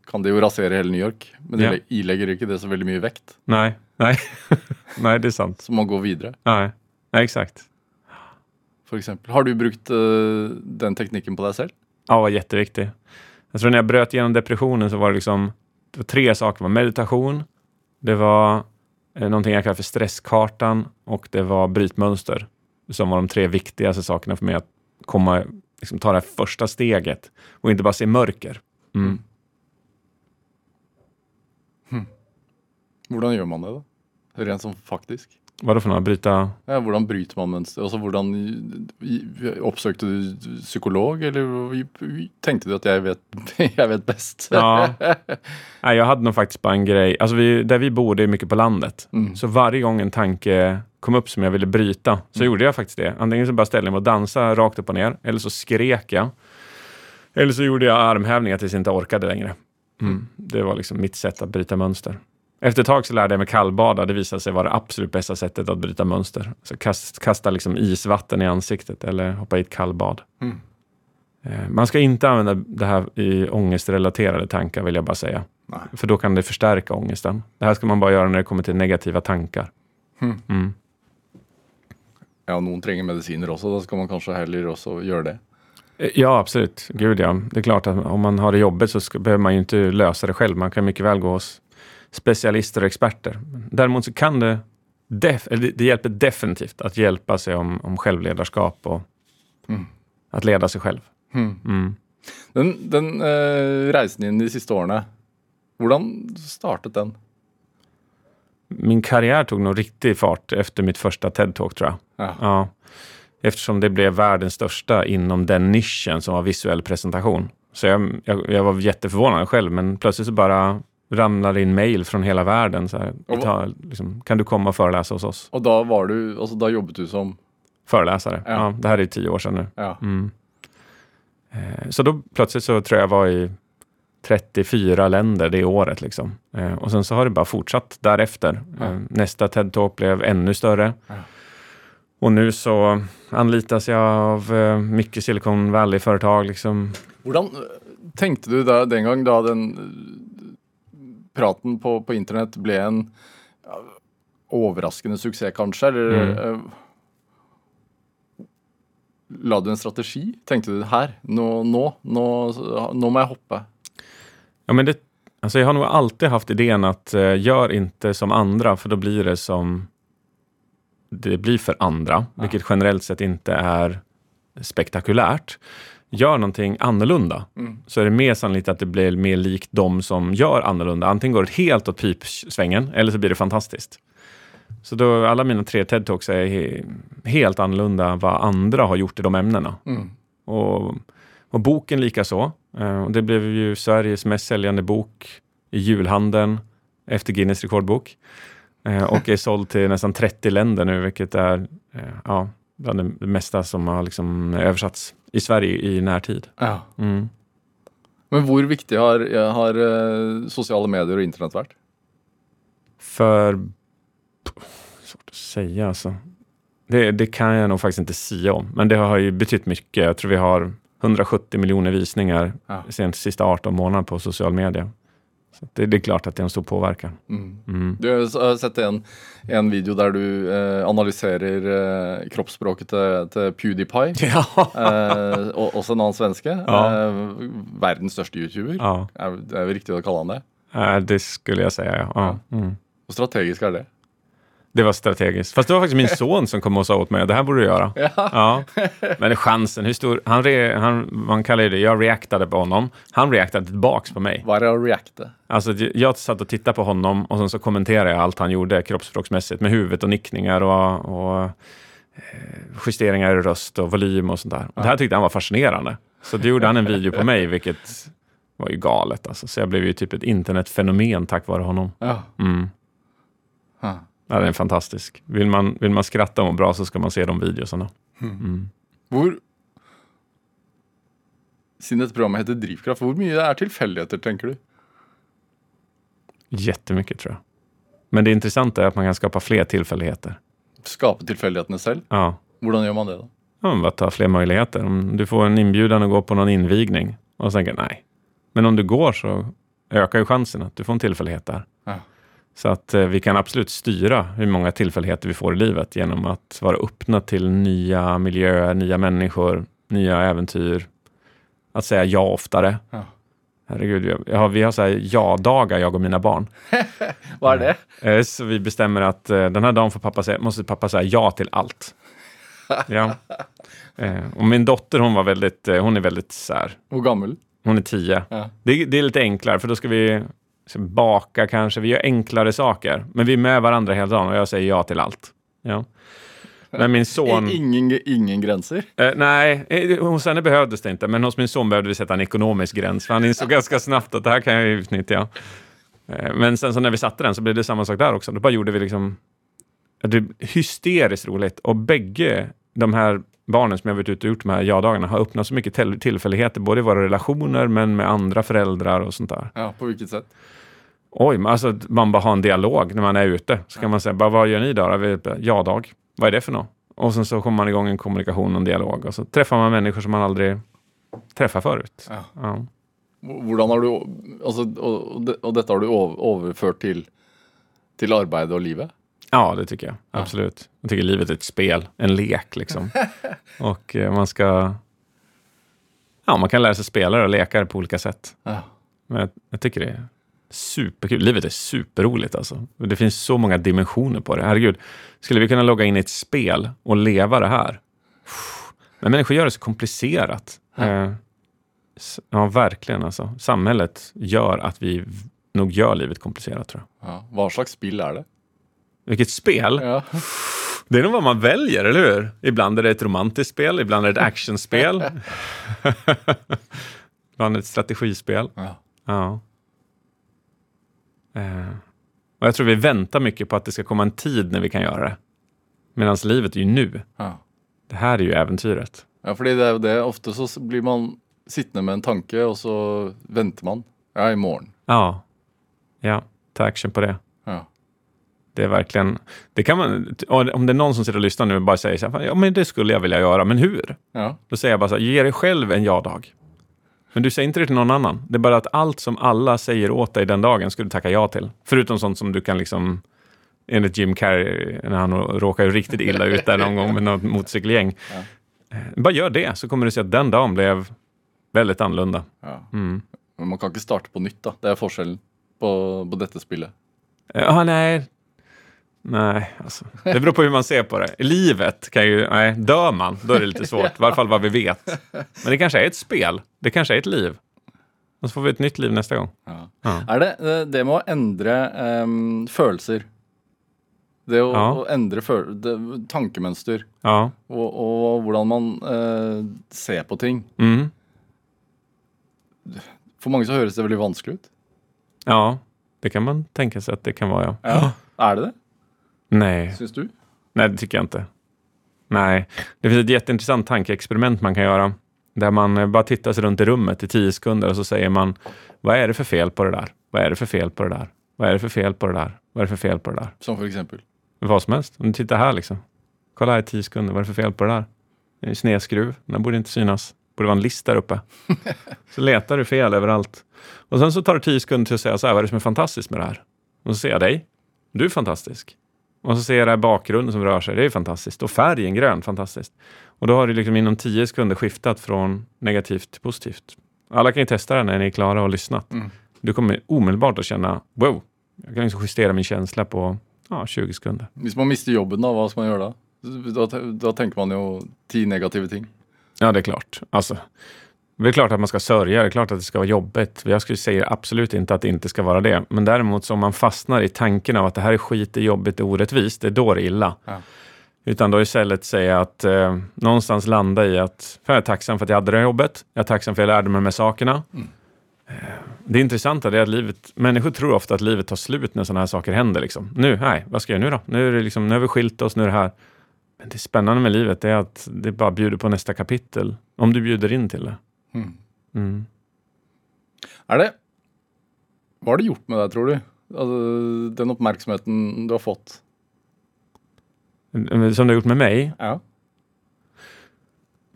kan det jo rasere hele New York. Men det Ja. ilegger ikke det så veldig mye vekt, nej, nej, nej, det är sant. så man går videre. Nej, nej exakt. For eksempel. Har du brukt eh, den teknikken på deg selv? Ja, jätteviktig. Jag tror när jag bröt igenom depressionen så var det liksom det var tre saker. Det var meditation, det var eh, någonting jag kallar för stresskartan och det var brytmönster som var de tre viktigaste sakerna för mig att komma, liksom, ta det här första steget och inte bara se mörker. Mm. mm. Hm. Hur gör man det, då? Rent som faktisk. Vadå för något? Bryta? Ja, hvordan bryter man mønster? Altså, hvordan i- Oppsøkte du psykolog, eller tenkte du at jeg vet, jeg vet best? Ja. Nej, jag hade nog faktiskt bara en grej. Alltså vi, där vi bor, det är mycket på landet. Mm. Så varje gång en tanke kom upp som jag ville bryta, så gjorde jag faktiskt det. Antingen så bara ställde jag mig och dansade rakt upp och ner, eller så skrek jag. Eller så gjorde jag armhävningar tills jag inte orkade längre. Mm. Det var liksom mitt sätt att bryta mönster. Efter ett tag så lärde jag mig kallbada. Det visade sig vara det absolut bästa sättet att bryta mönster. Så kast, kasta liksom isvatten i ansiktet eller hoppa i ett kallbad. Mm. Eh, Man ska inte använda det här i ångestrelaterade tankar vill jag bara säga. Nej. För då kan det förstärka ångesten. Det här ska man bara göra när det kommer till negativa tankar. Mm. Mm. Ja, noen trenger medisiner også. Da skal man kanskje heller også gjøre det. Eh, Ja, absolut. Gud ja. Det är klart att om man har det jobbigt så ska, behöver man ju inte lösa det själv. Man kan mycket väl gå hos specialister och experter. Däremot så kan det, def, det, det hjälper definitivt att hjälpa sig om, om självledarskap och Mm. att leda sig själv. Hmm. Mm. Den, den eh, reisen din de siste årene, hvordan startet den? Min karriär tog nog riktig fart efter mitt första TED-talk tror jag. Ja. Ja. Eftersom det blev världens största inom den nischen som var visuell presentation. Så jag, jag, jag var jätteförvånad själv, men plötsligt så bara ramlade in mail från hela världen. Så här, Och ta, liksom, kan du komma och föreläsa hos oss? Og da var du Altså, da jobbet du som Föreläsare. Ja. Ja. det här är tio år sedan nu. Ja. Mm. Eh, Så då plötsligt så tror jag var i 34 länder det året. Liksom. Eh, Och sen så har det bara fortsatt därefter. Ja. Eh, Nästa TED-talk blev ännu större. Och nu så anlitas jag av eh, mycket Silicon Valley-företag. Liksom. Eh, tenkte du da, den eh, praten på, på internett ble en ja, overraskende suksess, kanskje? Eller Mm. eh, La du en strategi? Tenkte du her, nå, nå, nå, nå må jeg hoppe? Ja, men det, alltså jag har nog alltid haft idén att eh, gör inte som andra, för då blir det som det blir för andra, vilket generellt sett inte är spektakulärt. Gör någonting annorlunda, Mm. så är det mer sannolikt att det blir mer likt de som gör annorlunda. Antingen går det helt åt pipsvängen, eller så blir det fantastiskt. Så då, alla mina tre TED-talks är he, helt annorlunda vad andra har gjort i de ämnena. Mm. Och, och boken lika så. Eh, det blev ju Sveriges mest säljande bok i julhandeln efter Guinness rekordbok. Eh, och är såld till nästan 30 länder nu, vilket är eh, ja, bland det mesta som har liksom översatts i Sverige i närtid. Ja. Mm. Men hvor viktig har, har eh, sosiale medier og internett vært? För... Svårt att säga alltså. Det, det kan jag nog faktiskt inte säga om. Men det har ju betytt mycket. Jag tror vi har 170 miljoner visningar Ja. de sista 18 månaderna på social media. Det, det är klart att det är en stor påverkan. Mm. Du har sett en, en video där du eh, analyserar eh, kroppsspråket till, till Pewdiepie. Ja. eh, och också en annan svenske. Ja. Eh, världens största youtuber. ja, Är, det är väl riktigt att kalla han det? eh, det skulle jag säga. Ja. Ja. Mm. Hur strategiskt är det? Det var strategiskt. Fast det var faktiskt min son som kom och sa åt mig, det här borde du göra. Ja. Ja. Men chansen, hur stor? Han, re, han, man kallar ju det, jag reactade på honom. Han reactade tillbaks på mig. Vad är att reacta? Alltså, jag satt och tittade på honom och sen så kommenterade jag allt han gjorde kroppsspråksmässigt med huvudet och nickningar och, och eh, justeringar i röst och volym och sånt där. Och det här tyckte han var fascinerande. Så då gjorde han en video på mig, vilket var ju galet. Alltså. Så jag blev ju typ ett internetfenomen tack vare honom. Ja. Mm. Ja. Ja, den är fantastisk. Vill man, vill man skratta och må bra så ska man se de videosarna. Hvor Siden dette programmet heter Drivkraft, hvor mye er tilfeldigheter, tenker du? Jättemycket tror jag. Men det intressanta är att man kan skapa fler tillfälligheter. Skape tilfeldighetene selv? Ja, Hvordan gjør man det, da? ja bara ta fler möjligheter. Om du får en inbjudan att gå på någon invigning och tänker nej. Men om du går så ökar ju chansen att du får en tillfällighet där. Ja. Så att eh, vi kan absolut styra hur många tillfälligheter vi får i livet genom att vara öppna till nya miljöer, nya människor, nya äventyr. Att säga ja oftare. Ja. Herregud, jag- har, vi har så här ja-dagar, jag och mina barn. Hva er det? Eh, Så vi bestämmer att eh, den här dagen får pappa säga, måste pappa säga ja till allt. Ja. Eh, Och min dotter hon var väldigt, eh, hon är väldigt så här, Hvor gammel? hon är tio. Ja. Det, det är lite enklare för då ska vi så, baka kanske, vi gör enklare saker. Men vi är med varandra hela dagen och jag säger ja till allt. Ja. Men min son... Ingen, ingen gränser? Eh, nej, eh, hos henne behövdes det inte, men hos min son behövde vi sätta en ekonomisk gräns, för han insåg ganska snabbt att det här kan jag utnyttja. Eh, men sen så när vi satte den så blev det samma sak där också. Då bara gjorde vi liksom... Det är hysteriskt roligt. Och bägge de här barnen som jag varit ute och gjort de här ja-dagarna har öppnat så mycket till- tillfälligheter, både i våra relationer men med andra föräldrar och sånt där. Ja, på vilket sätt? Oj, alltså man bara har en dialog när man är ute. Så kan man säga, bara, vad gör ni då? Ja-dag. Vad är det för något? Och sen så kommer man igång en kommunikation och en dialog. Och så träffar man människor som man aldrig träffat förut. Ja. Ja. Hvordan har du altså, og, og, det, og dette har du ov- overført til, til arbeidet og livet? Ja, det tycker jag. Absolut. Jag tycker livet är ett spel, en lek liksom. och eh, man ska... Ja, man kan lära sig spela och leka på olika sätt. Ja. Men jag, jag tycker det är superkul. Livet är superroligt alltså. Det finns så många dimensioner på det. Herregud, skulle vi kunna logga in i ett spel och leva det här? Men människor gör det så komplicerat. Eh, s- Ja, verkligen alltså. Samhället gör att vi nog gör livet komplicerat tror jag. Ja. Hva slags spill er det? Vilket spel? Ja. Det är nog vad man väljer, eller hur? Ibland är det ett romantiskt spel, ibland är det ett actionspel. ibland är det ett strategispel. Ja. Ja. Eh. Och jag tror vi väntar mycket på att det ska komma en tid när vi kan göra det. Medan livet är ju nu. Ja. Det här är ju äventyret. ja, fordi det jo det. Ofte så blir man sittende med en tanke, og så venter man. Ja, i morgen. Ja. Ja, ta action på det. Ja. Det är verkligen... Det kan man, om det är någon som sitter och lyssnar nu och bara säger så här, ja men det skulle jag vilja göra, men hur? Ja. Då säger jag bara så här, ge dig själv en ja-dag. Men du säger inte det till någon annan. Det är bara att allt som alla säger åt dig den dagen ska du tacka ja till. Förutom sånt som du kan liksom, enligt Jim Carrey, när han råkar ju riktigt illa ut där någon gång med något motorcykelgäng. Eh, Bara gör det, så kommer du se att den dagen blev väldigt annorlunda. ja. Mm. Men man kan ikke starte på nytt, da. Det er forskjellen på, på dette spillet. Ja, nej. Nej, alltså. Det beror på hur man ser på det. I livet kan ju, nej, dör man, då är det lite svårt. I varje fall vad vi vet. Men det kanske är ett spel. Det kanske är ett liv. Och så får vi ett nytt liv nästa gång. Ja. Ja. Det eh, det med å endre em, følelser? Det å, Ja. å endre føl det, tankemønster Ja. og, og hvordan man eh, ser på ting. Mm. For mange så høres det veldig vanskelig ut. Ja, det kan man tänka sig att det kan vara, ja. Ja. Er det det, Nej, syns du? nej det tycker jag inte. Nej, det finns ett jätteintressant tankeexperiment man kan göra. Där man eh, bara tittar sig runt i rummet i tio sekunder och så säger man, vad är det för fel på det där? Vad är det för fel på det där? Vad är det för fel på det där? Vad är det för fel på det där? Som for eksempel. Vad som helst. Om du tittar här liksom. Kolla här i tio sekunder, vad är det för fel på det där? Det är en snedskruv, den borde inte synas. borde vara en list där uppe. så letar du fel överallt. Och sen så tar det tio sekunder till att säga så här, vad är det som är fantastiskt med det här? Och så ser jag dig, du är fantastisk. Och så ser jag det här bakgrunden som rör sig, det är fantastiskt. Och färgen grön, fantastiskt. Och då har det liksom inom tio sekunder skiftat från negativt till positivt. Alla kan ju testa det när ni är klara och har lyssnat. Mm. Du kommer omedelbart att känna, wow, jag kan liksom justera min känsla på ja, 20 sekunder. Hvis man mister jobben, da, hva skal man gjøre da? Da, da tenker man jo ti negative ting. Ja, det är klart. Alltså, det är klart att man ska sörja, det är klart att det ska vara jobbigt. Jag skulle säga absolut inte att det inte ska vara det. Men däremot så om man fastnar i tanken av att det här är skit, det är jobbigt, det är orättvist, det är då det är illa. Ja. Utan då istället säga att eh, någonstans landa i att jag är tacksam för att jag hade det här jobbet. Jag är tacksam för att jag lärde mig de här sakerna. Eh, det intressanta är att livet, människor tror ofta att livet tar slut när sådana här saker händer. Liksom. Nu, nej, vad ska jag göra nu då? Nu, är det liksom, nu har vi skilt oss, nu är det här. Men det spännande med livet är att det bara bjuder på nästa kapitel. Om du bjuder in till det. Mm. Mm. Er det Hva har det gjort med deg, tror du? Altså, den oppmerksomheten du har fått. Som det har gjort med mig? Ja.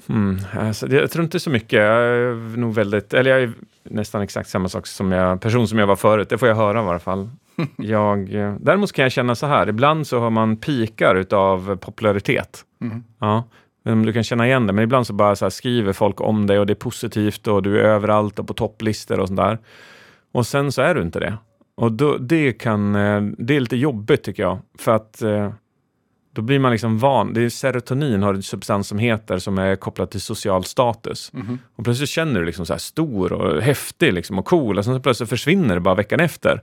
Mm, alltså, jag tror inte så mycket. Jag är nog väldigt, eller jag är nästan exakt samma sak som jag, person som jag var förut. Det får jag höra i varje fall. Jag, eh, däremot kan jag känna så här, ibland så har man pikar utav popularitet. Mhm. Ja, om du kan känna igen det. Men ibland så bara så skriver folk om dig och det är positivt och du är överallt och på topplistor och sånt där. Och sen så är du inte det. Och då, det, kan, eh, det är lite jobbigt tycker jag. För att eh, då blir man liksom van. Det är serotonin har en substans som heter som är kopplad till social status. Mhm. Och plötsligt känner du liksom så stor och häftig liksom och cool och sen så plötsligt försvinner det bara veckan efter.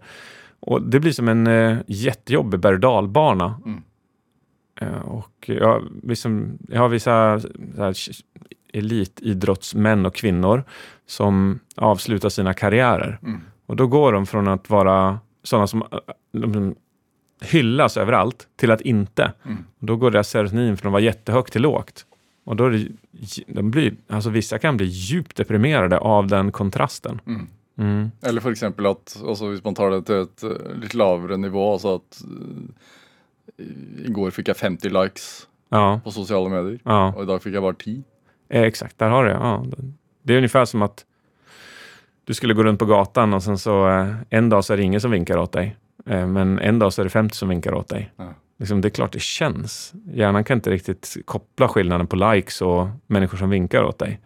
Och det blir som en eh, jättejobbig berg och dalbana. Mm. Eh, och jag, liksom, jag har vissa här, elitidrottsmän och kvinnor som avslutar sina karriärer. Mm. Och då går de från att vara sådana som eh, de hyllas överallt till att inte. Mm. Och då går deras serotonin från att vara jättehögt till lågt. Och då det, de blir, alltså vissa kan bli djupt deprimerade av den kontrasten. Mm. Mm. Eller for eksempel at altså hvis man tar det til et eh, litt lavere nivå, altså at eh, i går fikk jeg 50 likes Ja, på sosiale medier, ja. og i dag fikk jeg bare 10. Eh, Exakt, där har du det. Ja. Det är ungefär som att du skulle gå runt på gatan och sen så eh, en dag så är det ingen som vinkar åt dig. Eh, men en dag så är det 50 som vinkar åt dig. Ja. Liksom, det är klart det känns. Hjärnan kan inte riktigt koppla skillnaden på likes och människor som vinkar åt dig.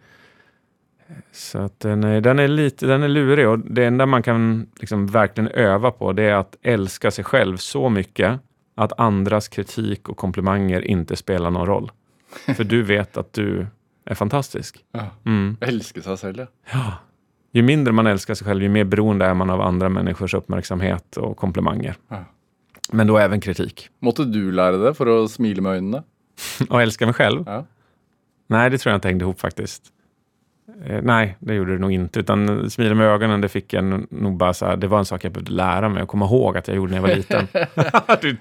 Så att den, är, den, är lite, den är lurig och det enda man kan liksom verkligen öva på det är att älska sig själv så mycket att andras kritik och komplimanger inte spelar någon roll. För du vet att du är fantastisk. Mm. Elske seg selv, ja. Ja. Ju mindre man älskar sig själv, ju mer beroende är man av andra människors uppmärksamhet och komplimanger. Ja. Men då även kritik. Måtte du lære det for å smile med øynene? Och älska mig själv? Ja. Nej, det tror jag inte hängde ihop faktiskt. Eh, nej, det gjorde det nog inte. Utan smila med ögonen, det fick jag nog bara så här, det var en sak jag behövde lära mig och komma ihåg att jag gjorde när jag var liten. du,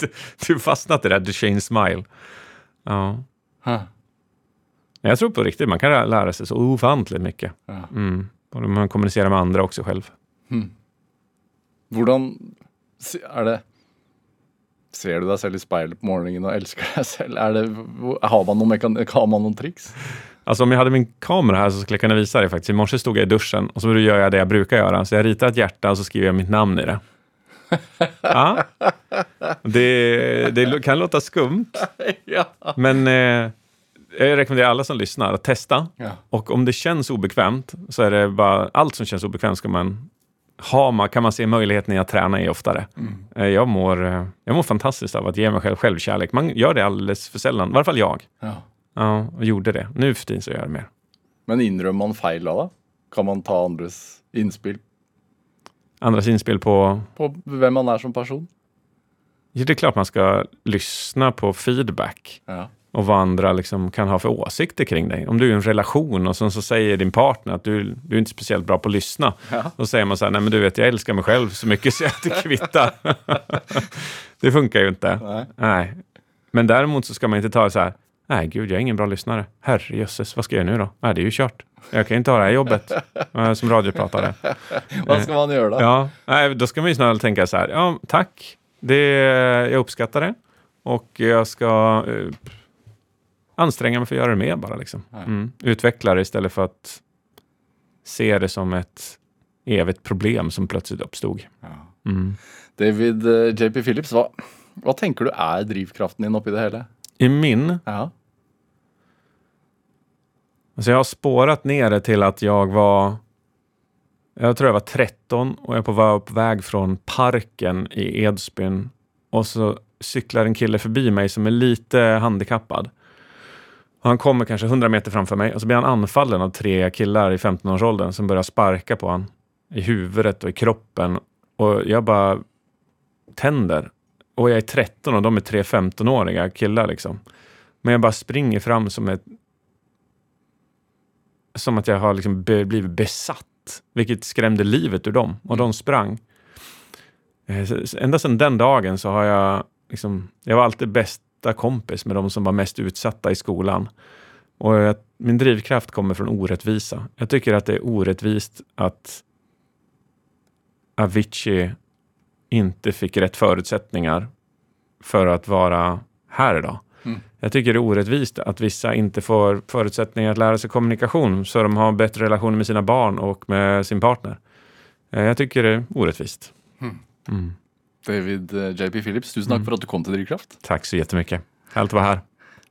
du, fastnat i det där Duchenne smile. Ja. Huh. Jag tror på riktigt, man kan lära sig så ofantligt mycket. Ja. Mm. Och man kommunicerar med andra också själv. Hvordan se- er det Ser du deg selv i speilet på morgenen og elsker deg selv? Er det, har, man mekan har man noen triks? Alltså om jag hade min kamera här så skulle jag kunna visa dig faktiskt. I morse stod jag i duschen och så gör jag det jag brukar göra. Så jag ritar ett hjärta och så skriver jag mitt namn i det. Ja. Det, det kan låta skumt, ja. men eh, jag rekommenderar alla som lyssnar att testa. ja. Och om det känns obekvämt så är det bara allt som känns obekvämt ska man ha, man, kan man se möjligheten i att träna i oftare. Eh, Jag, mår, eh, jag mår fantastiskt av att ge mig själv självkärlek. Man gör det alldeles för sällan, i varje fall jag. ja. Ja, och gjorde det. Nu för tiden så gör jag det mer. Men innrømmer man feil da? da? Kan man ta andres innspill Andras inspel på... på hvem man er som person? Ja, det är klart man ska lyssna på feedback Ja. och vad andra liksom kan ha för åsikter kring dig. Om du är i en relation och sen så säger din partner att du, du är inte speciellt bra på att lyssna. Ja. Då säger man så här, nej men du vet jag älskar mig själv så mycket så att det kvittar. det funkar ju inte. Nej. Nej. Men däremot så ska man inte ta det så här, nej gud jag är ingen bra lyssnare. Herrejösses, vad ska jag göra nu då? Nej det är ju kört. Jag kan inte ha det här jobbet eh, som radiopratare. Hva skal man gjøre da? Ja, nej, då ska man ju snarare tänka så här, ja tack, det, jag uppskattar det och jag ska eh, anstränga mig för att göra det mer bara. Liksom. Mm. Utveckla det istället för att se det som ett evigt problem som plötsligt uppstod. Mm. David eh, JP Phillips, vad, vad tänker du är drivkraften din uppe i det hela? I min, Ja alltså jag har spårat ner det till att jag var, jag tror jag var 13 och jag var på väg från parken i Edsbyn och så cyklar en kille förbi mig som är lite handikappad. Och han kommer kanske 100 meter framför mig och så blir han anfallen av tre killar i 15-årsåldern som börjar sparka på honom i huvudet och i kroppen. Och jag bara tänder. Och jag är 13 och de är tre 15-åriga killar liksom. Men jag bara springer fram som ett... Som att jag har liksom be, blivit besatt. Vilket skrämde livet ur dem. Och de sprang. Eh, Ända sedan den dagen så har jag liksom... Jag var alltid bästa kompis med de som var mest utsatta i skolan. Och jag, min drivkraft kommer från orättvisa. Jag tycker att det är orättvist att Avicii inte fick rätt förutsättningar för att vara här idag. Jag tycker det är orättvist att vissa inte får förutsättningar att lära sig kommunikation så de har bättre relationer med sina barn och med sin partner. Eh, Jag tycker det är orättvist. David eh, JP Phillips, tusen tack för att du kom till Drivkraft. Tack så jättemycket. Härligt att vara här.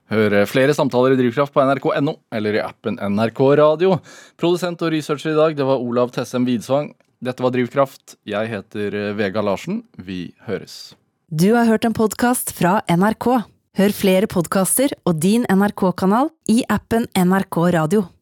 Hør eh, flere samtaler i Drivkraft på nrk.no eller i appen NRK Radio. Produsent og researcher i dag, det var Olav Tessem Widsvang. Dette var Drivkraft. Jeg heter Vega Larsen. Vi høres. Du har hørt en podkast fra NRK. Hør flere podkaster og din NRK-kanal i appen NRK Radio.